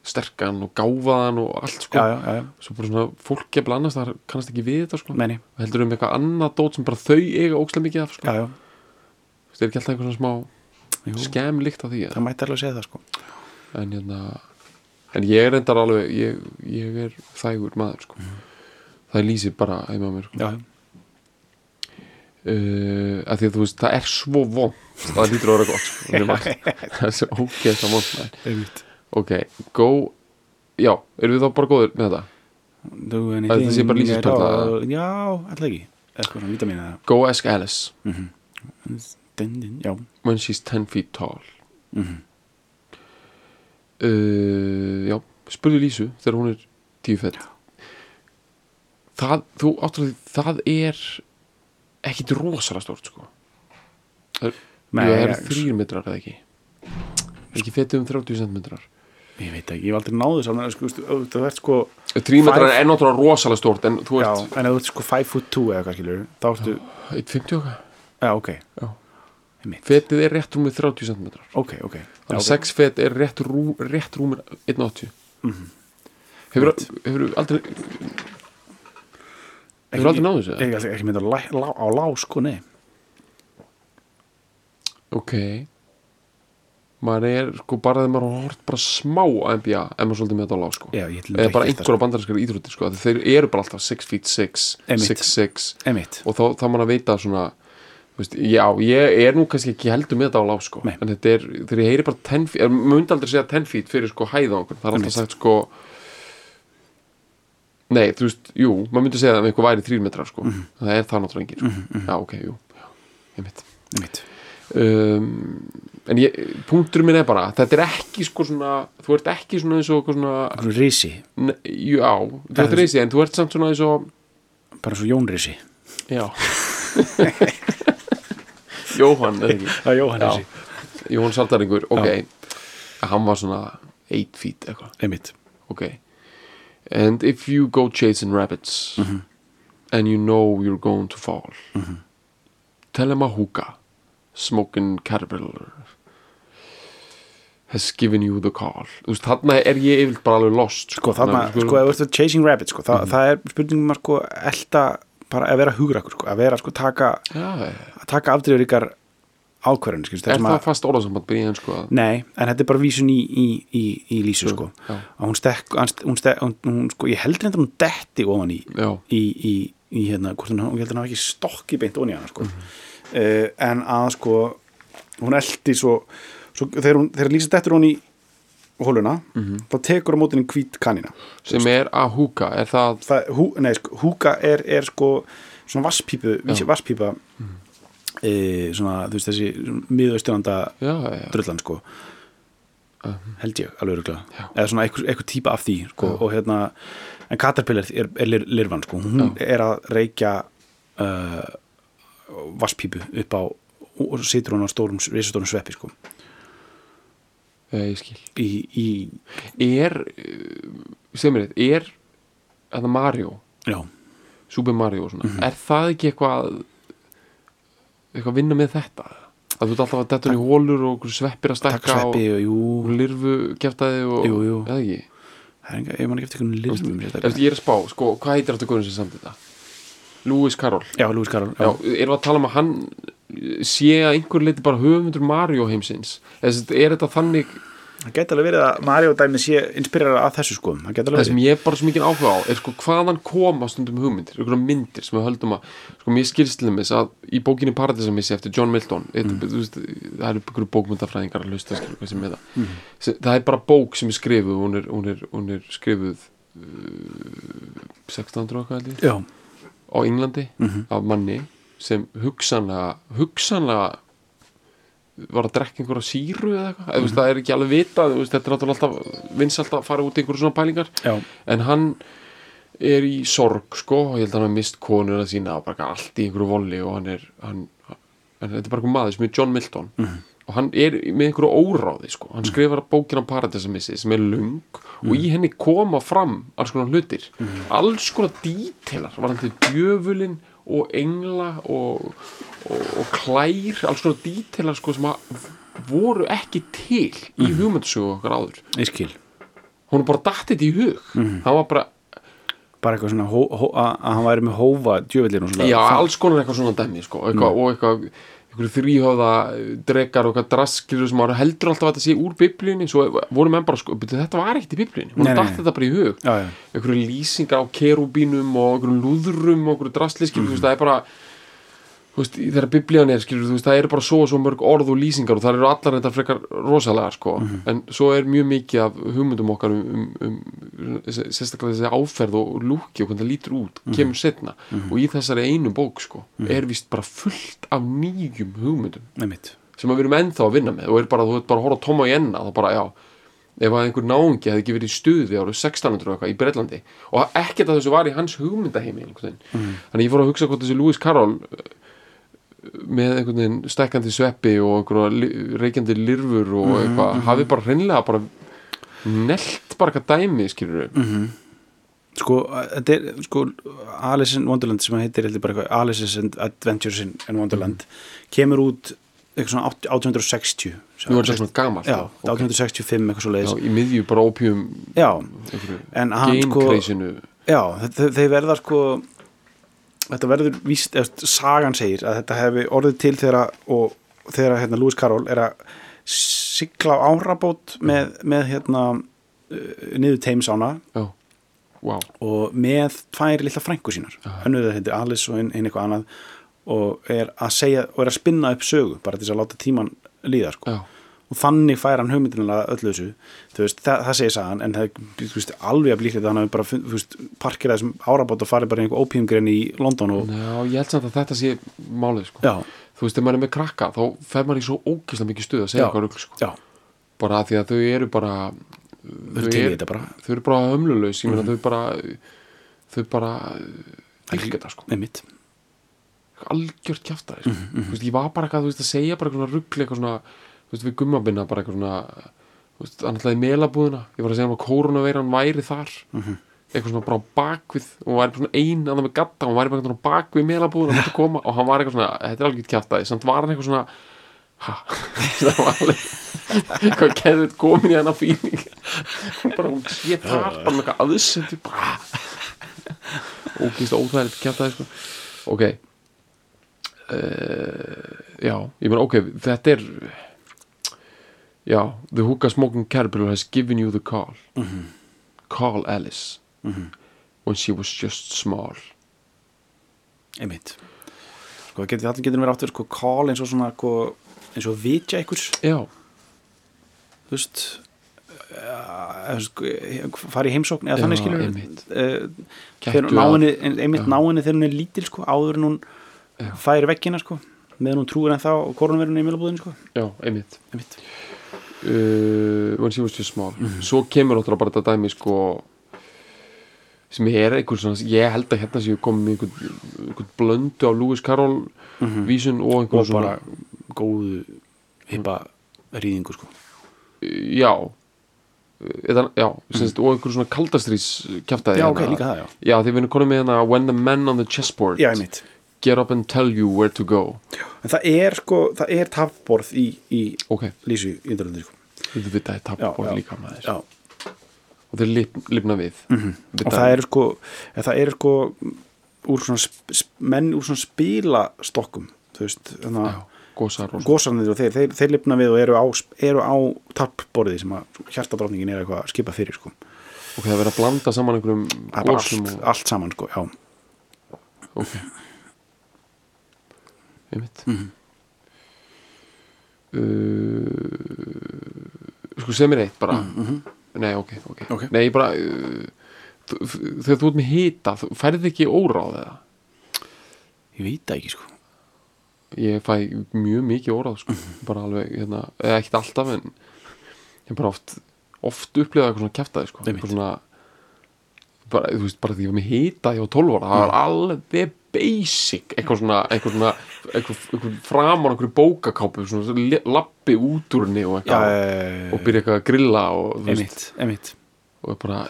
Speaker 2: sterkan og gáfaðan og allt, sko.
Speaker 1: já, já, já,
Speaker 2: Svo bara svona, fólk gefla annars það kannast ekki við þetta, sko.
Speaker 1: meini
Speaker 2: Og heldur um eitthvað annað dót sem bara þau eiga ókslega mikið af, sko.
Speaker 1: já, já,
Speaker 2: Það er ekki alltaf eitthvað svona smá
Speaker 1: jú,
Speaker 2: skem líkt á því,
Speaker 1: það mætti alveg segja það, sko
Speaker 2: en hérna, en ég er endar alveg, ég, ég er þægur maður, sko. Það er lýsið bara heima mér, sko. Uh, að því að þú veist, það er svo vond það lítur að vera gott sko, það er svo vond maður.
Speaker 1: einmitt
Speaker 2: ok, go já, erum við þá bara góður með þetta Þetta sé bara eða?
Speaker 1: all. Já, alltaf ekki
Speaker 2: Go ask Alice
Speaker 1: din, din, Já,
Speaker 2: when she's 10 feet tall
Speaker 1: Mhm.
Speaker 2: Uh, já, spurðu Lísu þegar hún er 10 fett það, þú áttur að því það er ekkit rosalega stórt sko. Það er,
Speaker 1: Nei,
Speaker 2: Jú, það eru
Speaker 1: ég-
Speaker 2: þrýr metrar eða ekki? Ekki fettið um 30 cm
Speaker 1: ég veit ekki, ég hef aldrei náðu að sko, þú ert sko
Speaker 2: 3 metrar
Speaker 1: Five-
Speaker 2: er náttúrulega rosalega stórt en þú
Speaker 1: Já,
Speaker 2: ert
Speaker 1: en ef þú ert sko 5 foot 2 eða hvað skilur þá ertu,
Speaker 2: 1,50 okkar
Speaker 1: já, ok.
Speaker 2: Já. Fetið er rétt rúmið 30 cm
Speaker 1: Ok, ok.
Speaker 2: Þannig að
Speaker 1: Já,
Speaker 2: 6 fet er rétt, rú, rétt rúmið 1,80 Hefur hefur aldrei Hefur aldrei náðu þessu?
Speaker 1: Ég ekki, ekki mynda á, lá- lá- lá sko, nei.
Speaker 2: Ok. Maður er sko bara þegar maður hort bara smá á NBA en maður svolítið með þetta á lág sko.
Speaker 1: Já,
Speaker 2: eða bara einhverja bandarinskar íþróttir sko þeir eru bara alltaf 6 feet 6
Speaker 1: Einmitt.
Speaker 2: 6 6
Speaker 1: Emitt
Speaker 2: og þá, þá maður að veita svona þú já, ég er nú kannski ekki heldur með þetta á lág sko. En þetta er, þegar ég heyri bara 10 feet ég myndi aldrei segja 10 feet fyrir sko hæða einhvern. Það er alltaf sagt sko nei, þú veist, jú, maður myndi segja það ef einhver væri 3 metrar sko.
Speaker 1: Mhm.
Speaker 2: það er það náttúrulega engin sko. Já, ok, jú, já, einmitt.
Speaker 1: Emitt
Speaker 2: um, en ég, punkturinn minn er bara þetta er ekki sko svona þú ert ekki svona eins og eitthvað svona ne, já, þú ert
Speaker 1: er-
Speaker 2: reysið en þú ert samt svona eins og
Speaker 1: Bara svo Jón risi.
Speaker 2: Já Jóhann, eða ekki?
Speaker 1: Er Jóhann
Speaker 2: Já.
Speaker 1: risi
Speaker 2: Jóhann Saldaringur, ok. Hann var svona 8 feet eitthvað,
Speaker 1: Emitt
Speaker 2: ok. And if you go chasing rabbits
Speaker 1: Mhm.
Speaker 2: and you know you're going to fall tell him a hookah smoking caterpillar has given you the call. Þú veist, þarna er ég yfirleitt bara alveg lost
Speaker 1: Sko þarna, sko, ef þú ert chasing rabbit sko, það, það er spurningum að sko elta bara að vera hugrakur sko, að vera sko taka,
Speaker 2: já,
Speaker 1: að taka ákvarðan, skilst,
Speaker 2: er það
Speaker 1: að
Speaker 2: fast orðasamband byrja sko
Speaker 1: Nei, en þetta er bara vísun í, í, í, í lýsu sko
Speaker 2: já.
Speaker 1: að hún stekk, hún stekk hún, hún, sko, ég heldur þetta hún detti ofan í í, í, í hérna, hvort hún, hún heldur hafi ekki stokki beint ofan í hana sko
Speaker 2: Mhm.
Speaker 1: uh, en að sko hún eldi svo, svo þegar, hún, þegar lýsa dettur hún í hóluna
Speaker 2: Mhm.
Speaker 1: þá tekur á mótinni hvít kanina.
Speaker 2: Sem er að húka er það,
Speaker 1: það, hú, nei, sko, húka er, er sko svona vasspípu, vasspípa e, svona, þú veist þessi miðausturlanda
Speaker 2: já, já, já,
Speaker 1: drullan sko. Held ég alveg öruglega
Speaker 2: Já.
Speaker 1: eða svona eitthvað, típa af því sko, og hérna, en Caterpillar er, er lir, lirfan sko, hún er að reykja uh, vasspípu upp á og situr hún á stórum, risastórum sveppi sko.
Speaker 2: já, ég skil.
Speaker 1: Í, í
Speaker 2: er, segð mér þetta er að það Mario?
Speaker 1: Já,
Speaker 2: Super Mario og svona,
Speaker 1: Mhm.
Speaker 2: er það ekki eitthvað eitthvað að vinna með þetta? Að þú ert alltaf að detta í hólur og sveppir að stekka og,
Speaker 1: og,
Speaker 2: lirfu keftaði og,
Speaker 1: Jú, jú.
Speaker 2: eða ekki?
Speaker 1: Það er einhvern lirfum
Speaker 2: Ef ég er að spá, sko, hvað heitir þetta guðin sem samt þetta? Lewis Carroll.
Speaker 1: Já, Lewis Carroll
Speaker 2: Já, erum við að tala um að hann sé að einhver leiti bara höfundur Mario heimsins? Eða sem sagt, er þetta þannig
Speaker 1: það geti alveg verið að Mario dæmi sé inspirera að þessu sko. Það geti alveg
Speaker 2: það sem ég er bara svo mikið áhuga á er sko hvaðan koma stundum hugmyndir einhverja myndir sem við höldum að sko mér skilst til þess að í bókinni Paradisamissi eftir John Milton mm. þú veist, það eru einhverju bókmyndafræðingar að hlusta skilur hvað sem það. Mm. það er bara bók sem er skrifuð hún er, hún er, hún er skrifuð uh, 1600 og hvað held ég.
Speaker 1: Já,
Speaker 2: á Englandi
Speaker 1: Mhm.
Speaker 2: af manni sem hugsanlega hugsanlega var að drekka einhverja síru eða eitthvað, mm
Speaker 1: Mhm.
Speaker 2: það er ekki alveg vitað þetta er náttúrulega alltaf vinsalt að fara út í einhverju svona pælingar.
Speaker 1: Já,
Speaker 2: en hann er í sorg sko, ég held að hann hafi mist konuna sína og bara allt í einhverju voli og hann er hann, en þetta er bara einhver maður sem er John Milton og hann er með einhverju óráði sko. hann skrifar bókina Paradisamissi sem er lung og í henni koma fram alls konar hlutir. Alls konar dítelar varandi djöfulin og engla og, og, og klær alls konar dítelar sko, sem voru ekki til í hugmyndasögu okkar áður.
Speaker 1: Ég skil.
Speaker 2: Hún er bara dattið í hug. Hann var bara
Speaker 1: bara eitthvað svona að, hann væri með hófa djöfellin og svona
Speaker 2: Já, alls konar eitthvað svona dæmi sko, eitthvað, og eitthvað einhverju þrýhöfða drekar og eitthvað draskir sem maður heldur alltaf að þetta sé úr biblíunni svo voru menn bara sko, "Bíddu, þetta var ekkert í biblíunni datt
Speaker 1: nei.
Speaker 2: þetta bara í hug einhverju lýsingar á kerubínum og einhverju lúðrum og einhverju drasliskir mm. það er bara þú veist, í- þegar biblían er skilur, þú veist, það eru bara svo og svo mörg orð og lýsingar og það eru allar þetta frekar rosalega sko. en svo er mjög mikið af hugmyndum okkar um, um, um sérstaklega þessi áferð og lúki og hvernig það lítur út, kemur setna og í þessari einu bók sko, er vist bara fullt af nýjum hugmyndum. Sem við erum ennþá að vinna með og er bara, þú veit bara horfa Tóma í enna þá bara, já, ef að einhver náungi hefði ekki verið í stuði árið 1600 og eitthvað í Breitlandi og ekkert að þessu var í hans hugmyndaheimi veginn. þannig að ég fór að hugsa hvort þessi Lewis Carroll með einhvern veginn stekkandi sveppi og einhverja reykjandi lirfur og eitthvað, hafi bara hreinlega bara nelt bara eitthvað dæmi skilur við,
Speaker 1: sko, þetta er sko Alice in Wonderland sem heitir heldur bara eitthvað Alice's Adventures in Wonderland kemur út eitthvað svona 8- 1860
Speaker 2: nú er þetta svona gamalt
Speaker 1: já,
Speaker 2: þá, ok.
Speaker 1: 1865 eitthvað svo
Speaker 2: já,
Speaker 1: leiðis
Speaker 2: í miðju bara ópjum
Speaker 1: já, en hann sko já, þe- þeir verða sko þetta verður víst, eða sagan segir að þetta hefði orðið til þegar og þegar hérna Lewis Carroll er að sigla á árabót með, með hérna uh, niður Thames-ána
Speaker 2: já, wow,
Speaker 1: og með tvær lilla frængu sínar. Önnur það heitir Alice og einn ein eitthvað annað. Og er að segja og er að spinna upp sögu bara til þess að láta tíman líða sko.
Speaker 2: já,
Speaker 1: og þannig fær hann hugmyndinlega öllu þessu. Veist, það, það segir sagan en það er alveg að blíklega þannig að bara þú veist, parkir þessum árabót og farið bara í einhver opiumgrein í London og
Speaker 2: já, ég held samt að þetta sé málið sko. Þú veist, ef maður er með krakka þá fer maður í svo ógeðslega mikið stuð að segja eitthvað rugl sko. bara því að þau eru bara
Speaker 1: þau þetta bara.
Speaker 2: þau eru bara hömlulaus ég meina þau bara þau bara þetta sko. Algjört sko.
Speaker 1: Mhm,
Speaker 2: þú veist, ég var bara eitthvað að segja bara eitthvað rugl eitthvað svona þú veist, við gummabinna bara eitthvað svona þú veist, hann ætlaði í melabúðina. Ég var að segja hann að koronaveiran væri þar.
Speaker 1: Mhm.
Speaker 2: eitthvað svona bara bakvið og hún væri bara svona ein að það með gatta og hún væri bara svona bakvið melabúðina að koma og hann var eitthvað svona, þetta er algjört kjaftaði samt var hann eitthvað svona ha, það var alveg eitthvað keður komin í hann á fíning bara hún sé þar bara með eitthvað aðsendu bara. Ógist óþægilegt kjaftaði sko. ok. Uh, já, ég meina ok þetta er já, the hookah smoking caterpillar has given you the call. Call Alice. When she was just small.
Speaker 1: Einmitt. Sko, það getur getur verið áttur sko call eins og svona sko, eins og vitja einhvers.
Speaker 2: Já,
Speaker 1: þú veist uh, sko, fara í heimsókn eða þannig skilur
Speaker 2: einmitt. að-
Speaker 1: náinni, þegar hún er lítil sko, áður en hún
Speaker 2: Já.
Speaker 1: færi veggina sko, meðan hún trúir en þá og koronavirunni í mjölabúðinu sko.
Speaker 2: já, einmitt.
Speaker 1: Einmitt.
Speaker 2: Uh, when she was just small. Svo kemur náttúrulega bara þetta dæmi sko sem er einhver svona ég held að hérna séu komið með einhvern, einhvern blöndu á Lewis Carroll vísun og einhver
Speaker 1: og
Speaker 2: svona
Speaker 1: bara góðu hippa rýðingu sko.
Speaker 2: já. Eða, já, semst, og einhver svona kaldastrís kjaftaði
Speaker 1: já ok, líka það já.
Speaker 2: Já, við erum konum með hérna when the men on the chessboard.
Speaker 1: Já, einmitt
Speaker 2: get up and tell you where to go.
Speaker 1: En það er sko, það er tafborð í, í
Speaker 2: ok,
Speaker 1: Lísu í Indröldi sko.
Speaker 2: þetta vita er
Speaker 1: Já,
Speaker 2: tapbór
Speaker 1: já.
Speaker 2: líka maður.
Speaker 1: Já,
Speaker 2: og þeir lip, lifna við. Mm -hmm.
Speaker 1: og það eru sko það eru sko úr svona menn úr svona spilastokkum þú veist,
Speaker 2: já, gósar og
Speaker 1: gósarnir og þeir, þeir, þeir lifna við og eru á, eru á tappborði sem að hjartadrótningin er eitthvað að skipa fyrir sko.
Speaker 2: og það er verið að blanda saman einhverjum
Speaker 1: það er allt, allt saman sko, já,
Speaker 2: ok einmitt
Speaker 1: Mhm.
Speaker 2: uh, sko sem er eitt bara nei ok, ok,
Speaker 1: Mhm, Ok.
Speaker 2: nei bara uh, þegar þú ert með hita þú færði ekki óráð eða
Speaker 1: ég veit það ekki sko
Speaker 2: ég fæ mjög mikið óráð sko.
Speaker 1: Mhm.
Speaker 2: bara alveg, hérna, eða ekkert alltaf en ég bara oft oft upplifað eitthvað svona kjaftaði sko. Eitthvað svona bara, þú veist, bara því ég var með hita ég var 12 ára, það var alveg basic eitthvað svona, eitthvað svona eitthvað, eitthvað framar einhverju bókakápu svona lappi út úr henni og
Speaker 1: já,
Speaker 2: eitthvað
Speaker 1: e,
Speaker 2: og byrja eitthvað að grilla og
Speaker 1: emitt, emitt
Speaker 2: og ég bara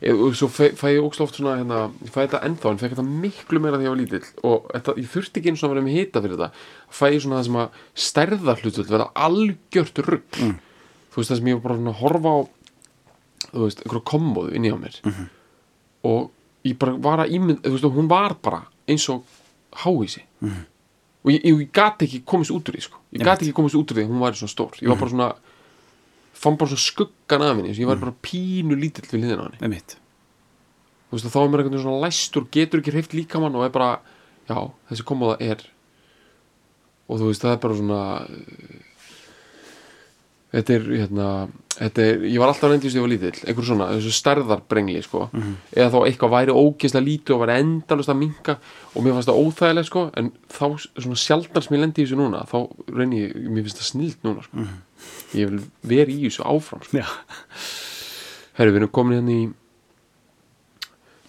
Speaker 2: e, og svo fæ, fæ ég ógst oft svona hérna, ég fæ þetta ennþá, en fæ þetta miklu meira því ég var lítill. Og þetta, ég þurfti ekki eins og að vera með hita fyrir þetta. Fæ ég svona það sem að stærða hlutul verða algjört rugg
Speaker 1: Mm.
Speaker 2: þú veist það sem ég var bara svona að horfa á þú veist, einhverju kombóðu inni á mér.
Speaker 1: Mhm.
Speaker 2: og ég bara var að ímynd þú veist, hún var bara eins og háísi
Speaker 1: Mhm.
Speaker 2: og ég, ég, ég gat ekki komist út úr því sko. ég gat ekki komist út úr því að hún væri svona stór ég var
Speaker 1: Mhm.
Speaker 2: bara svona fann bara svona skuggan af henni ég var bara pínu lítill við hliðina á henni þú veist, og þá er mér veginn svona læstur getur ekki hreift líkamann og er bara já, þessi komóða er og þú veist það er bara svona þetta er hérna þetta er, ég var alltaf reyndist ég var lítill einhver svona, þessu stærðarbrengli sko. Eða þá eitthvað væri ógeðslega lítið og væri endalust að minka og mér fannst það óþægileg sko en þá svona sjaldan sem ég lendi í þessu núna þá reyni ég, mér finnst það snilt núna sko. Ég vil vera í þessu áfram sko. Herru, við erum komin hérna í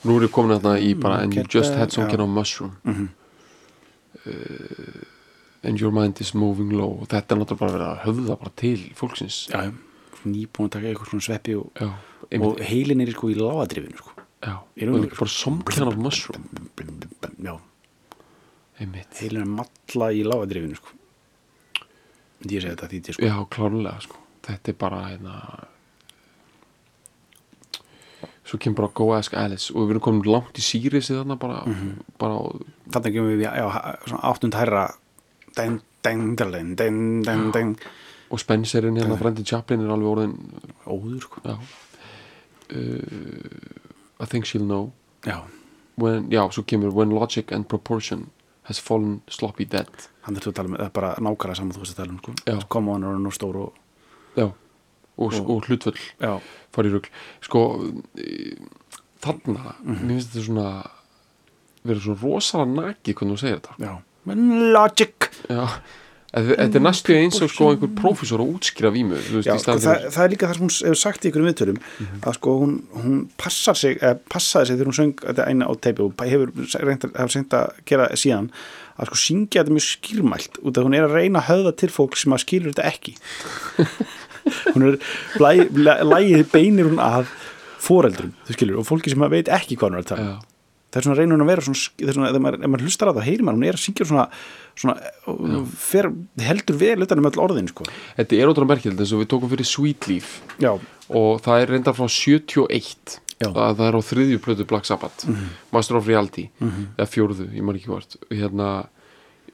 Speaker 2: nú erum við komin hérna í bara and you just had some kind of mushroom.
Speaker 1: Mhm.
Speaker 2: uh, and your mind is moving low og þetta er náttúrulega bara verið að höfða bara til fólksins
Speaker 1: já. Nýbúin að taka eitthvað svona sveppi og, og heilin er sko í lágadrifinu sko.
Speaker 2: já,
Speaker 1: í
Speaker 2: og bara some kind of mushroom
Speaker 1: Já,
Speaker 2: einmitt,
Speaker 1: heilin er malla í lágadrifinu sko. Myndi ég segja þetta því sko.
Speaker 2: já, klárlega sko. þetta er bara hérna svo kemur bara Go Ask Alice og við erum komin langt í Sýrisi þarna bara,
Speaker 1: Mhm.
Speaker 2: bara
Speaker 1: Þannig kemur við, já, áttund hærra deng, deng, deng, deng, deng, deng.
Speaker 2: Og Spencerinn hérna, Brendan Chaplin er alveg orðin
Speaker 1: Óður sko.
Speaker 2: uh, I think she'll know.
Speaker 1: Já,
Speaker 2: when, já, svo kemur When logic and proportion has fallen sloppy dead.
Speaker 1: Hann er þú að tala með, það er bara nákvæmlega saman þú veist að tala um sko. Koma hann og nú stór og
Speaker 2: já, og, og,
Speaker 1: Og-
Speaker 2: fara í rugl. Sko, þarna
Speaker 1: Mhm.
Speaker 2: mér finnst þetta svona vera svo rosalega nakið hvernig þú segir þetta.
Speaker 1: Já logic.
Speaker 2: Já, þetta er næstu eins og sko einhver prófessor að útskýra vímu veist,
Speaker 1: Já, það, það er líka það sem hún hefur sagt í ykkur viðtölum að sko hún, hún passar sig eða passaði sig þegar hún söng þetta eina á teipi og hefur reynt að, reynt að gera síðan að sko syngja þetta mjög skýrmælt út af hún er að reyna að höfða til fólk sem að skilur þetta ekki. Hún er læ- læ- lægið beinir hún að foreldrum, þú skilur, og fólki sem að veit ekki hvað hún er að tala um.
Speaker 2: já,
Speaker 1: það er svona reynur hún að vera svona, svona ef maður, maður hlustar á það, heyrir maður, hún er að syngja svona, svona fer, heldur vel utan um öll orðin, sko.
Speaker 2: Þetta er ótrúlega merkilegt eins og við tókum fyrir Sweet Leaf.
Speaker 1: Já,
Speaker 2: og það er reyndar frá 71
Speaker 1: Já.
Speaker 2: að það er á þriðju plötu Black Sabbath. Master of Reality. Eða fjórðu, ég maður ekki hvort. Hérna,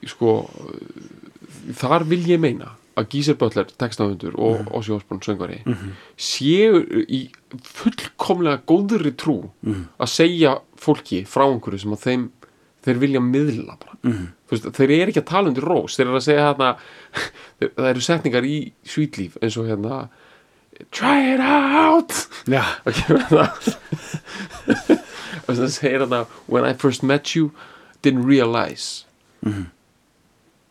Speaker 2: sko þar vil ég meina að Gísir Butler, textaföndur og mm. Ossi Osborn söngvari séu í fullkomlega góðri trú að segja fólki frá einhverju sem að þeim þeir vilja miðla bara. Mm. veist, þeir eru ekki að tala undir rós þeir eru að segja hérna það eru setningar í Leaf eins og hérna try it out!
Speaker 1: Já,
Speaker 2: kemur það og það segir hann when I first met you didn't realize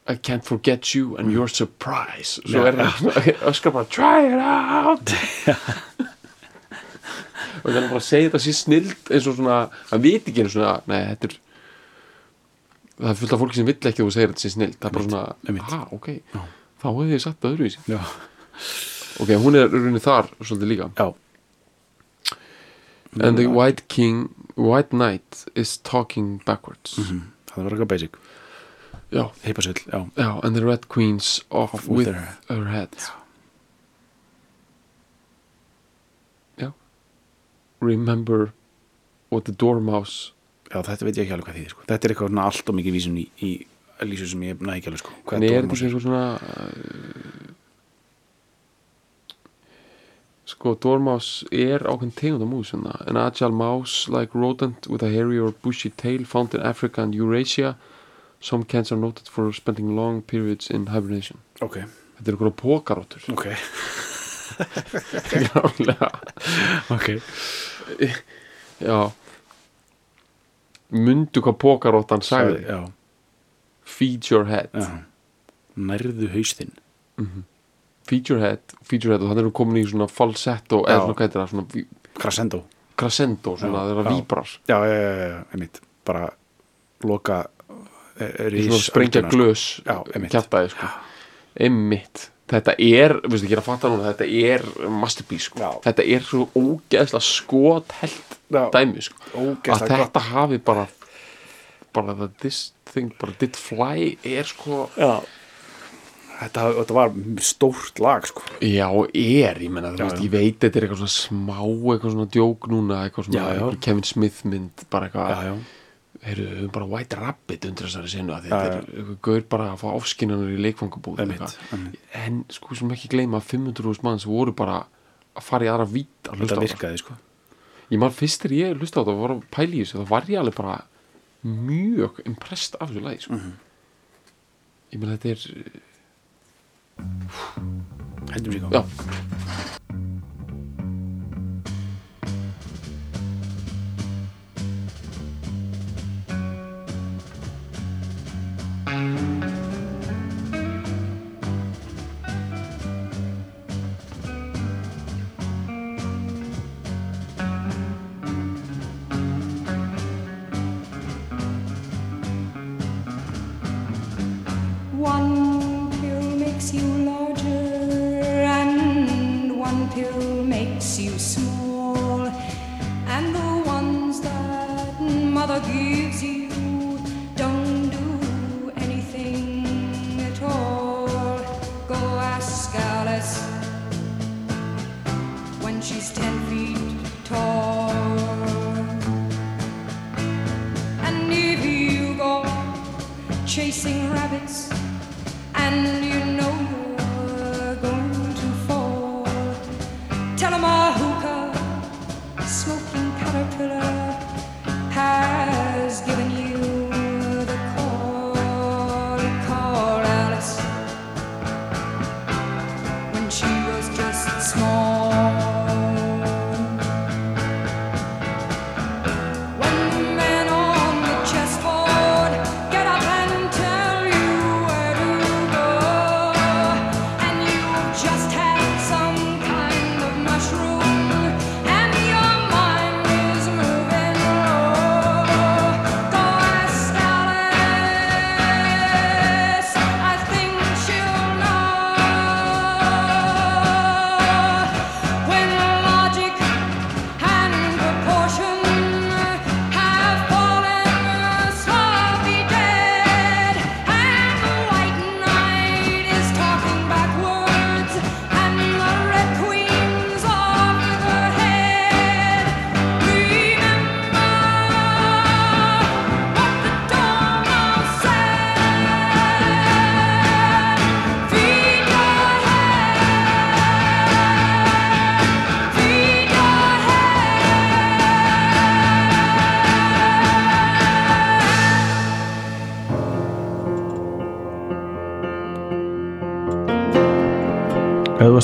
Speaker 2: I can't forget you and your surprise. Svo
Speaker 1: Já,
Speaker 2: er það öskar bara try it out og það er bara að segja þetta sér snild eins og svona, hann veit ekki einu svona nei, þetta er það er fullt af fólki sem vill ekki þú segir þetta sér snild. Það er bara svona, ha, ok. Þá hefði ég sagt það öðruvísi.
Speaker 1: Já,
Speaker 2: ok, hún er rauninni þar svolítið líka.
Speaker 1: Já.
Speaker 2: And the white king white knight is talking backwards.
Speaker 1: Það var eitthvað basic,
Speaker 2: já,
Speaker 1: já.
Speaker 2: Já, and the red queen's off
Speaker 1: Off
Speaker 2: with,
Speaker 1: with her-
Speaker 2: her head já remember what the dormouse
Speaker 1: já, þetta veit ég ekki alveg hvað því, sko. Þetta er eitthvað allt og mikið vísun í, í lýsu sem ég næði ekki alveg, sko Hvað
Speaker 2: en er þetta ekki svona uh, sko dormouse er ákveðin tegund af mús svona. an agile mouse like rodent with a hairy or bushy tail found in Africa and Eurasia. Some cats are noted for spending long periods in hibernation.
Speaker 1: Ok,
Speaker 2: þetta er einhverja pókaróttur
Speaker 1: ok,
Speaker 2: Klálega.
Speaker 1: ok.
Speaker 2: Já. Mundu hvað pókaróttan sagði.
Speaker 1: Já,
Speaker 2: feed your head.
Speaker 1: Já. Nærðu haustinn
Speaker 2: feed your head, feed your head. Og þannig erum við komin í svona falsetto eða svona hvað heitir það, svona
Speaker 1: crescendo.
Speaker 2: Crescendo svona,
Speaker 1: Já,
Speaker 2: það er víbrar
Speaker 1: já, já, já, já, einmitt. Bara loka er,
Speaker 2: svona sprengja glös
Speaker 1: Já, einmitt.
Speaker 2: kjartaði sko. Einmitt þetta er, veistu ekki að fatta núna þetta er masterpiece sko. Þetta er svo ógeðslega skothelt
Speaker 1: Já.
Speaker 2: dæmi sko. Að þetta hafi bara bara það this thing, bara did fly er sko.
Speaker 1: Já. Þetta, þetta var stórt lag sko.
Speaker 2: Já, er, ég menna, veist, ég veit þetta er eitthvað svona smá, eitthvað svona djók núna eitthvað svona,
Speaker 1: Já, já.
Speaker 2: eitthvað Kevin Smith mynd bara eitthvað,
Speaker 1: já, já,
Speaker 2: heyrðu, við höfum bara White Rabbit undir þessari sinu að þetta
Speaker 1: já.
Speaker 2: er eitthvað gaur bara að fá áskinnanur í leikfangabúð en sko sem ekki gleyma að 500.000 manns voru bara að fara í aðra vít að hlusta á það
Speaker 1: virkaði sko
Speaker 2: ég man fyrst þegar ég hlusta á það og var að pæla í þessu þá var ég alveg bara mjög impressed af þessu lagi sko.
Speaker 1: Mhm.
Speaker 2: ég meina þetta er
Speaker 1: Hættum sér
Speaker 2: já,
Speaker 3: One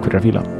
Speaker 1: Takk fyrir að fíla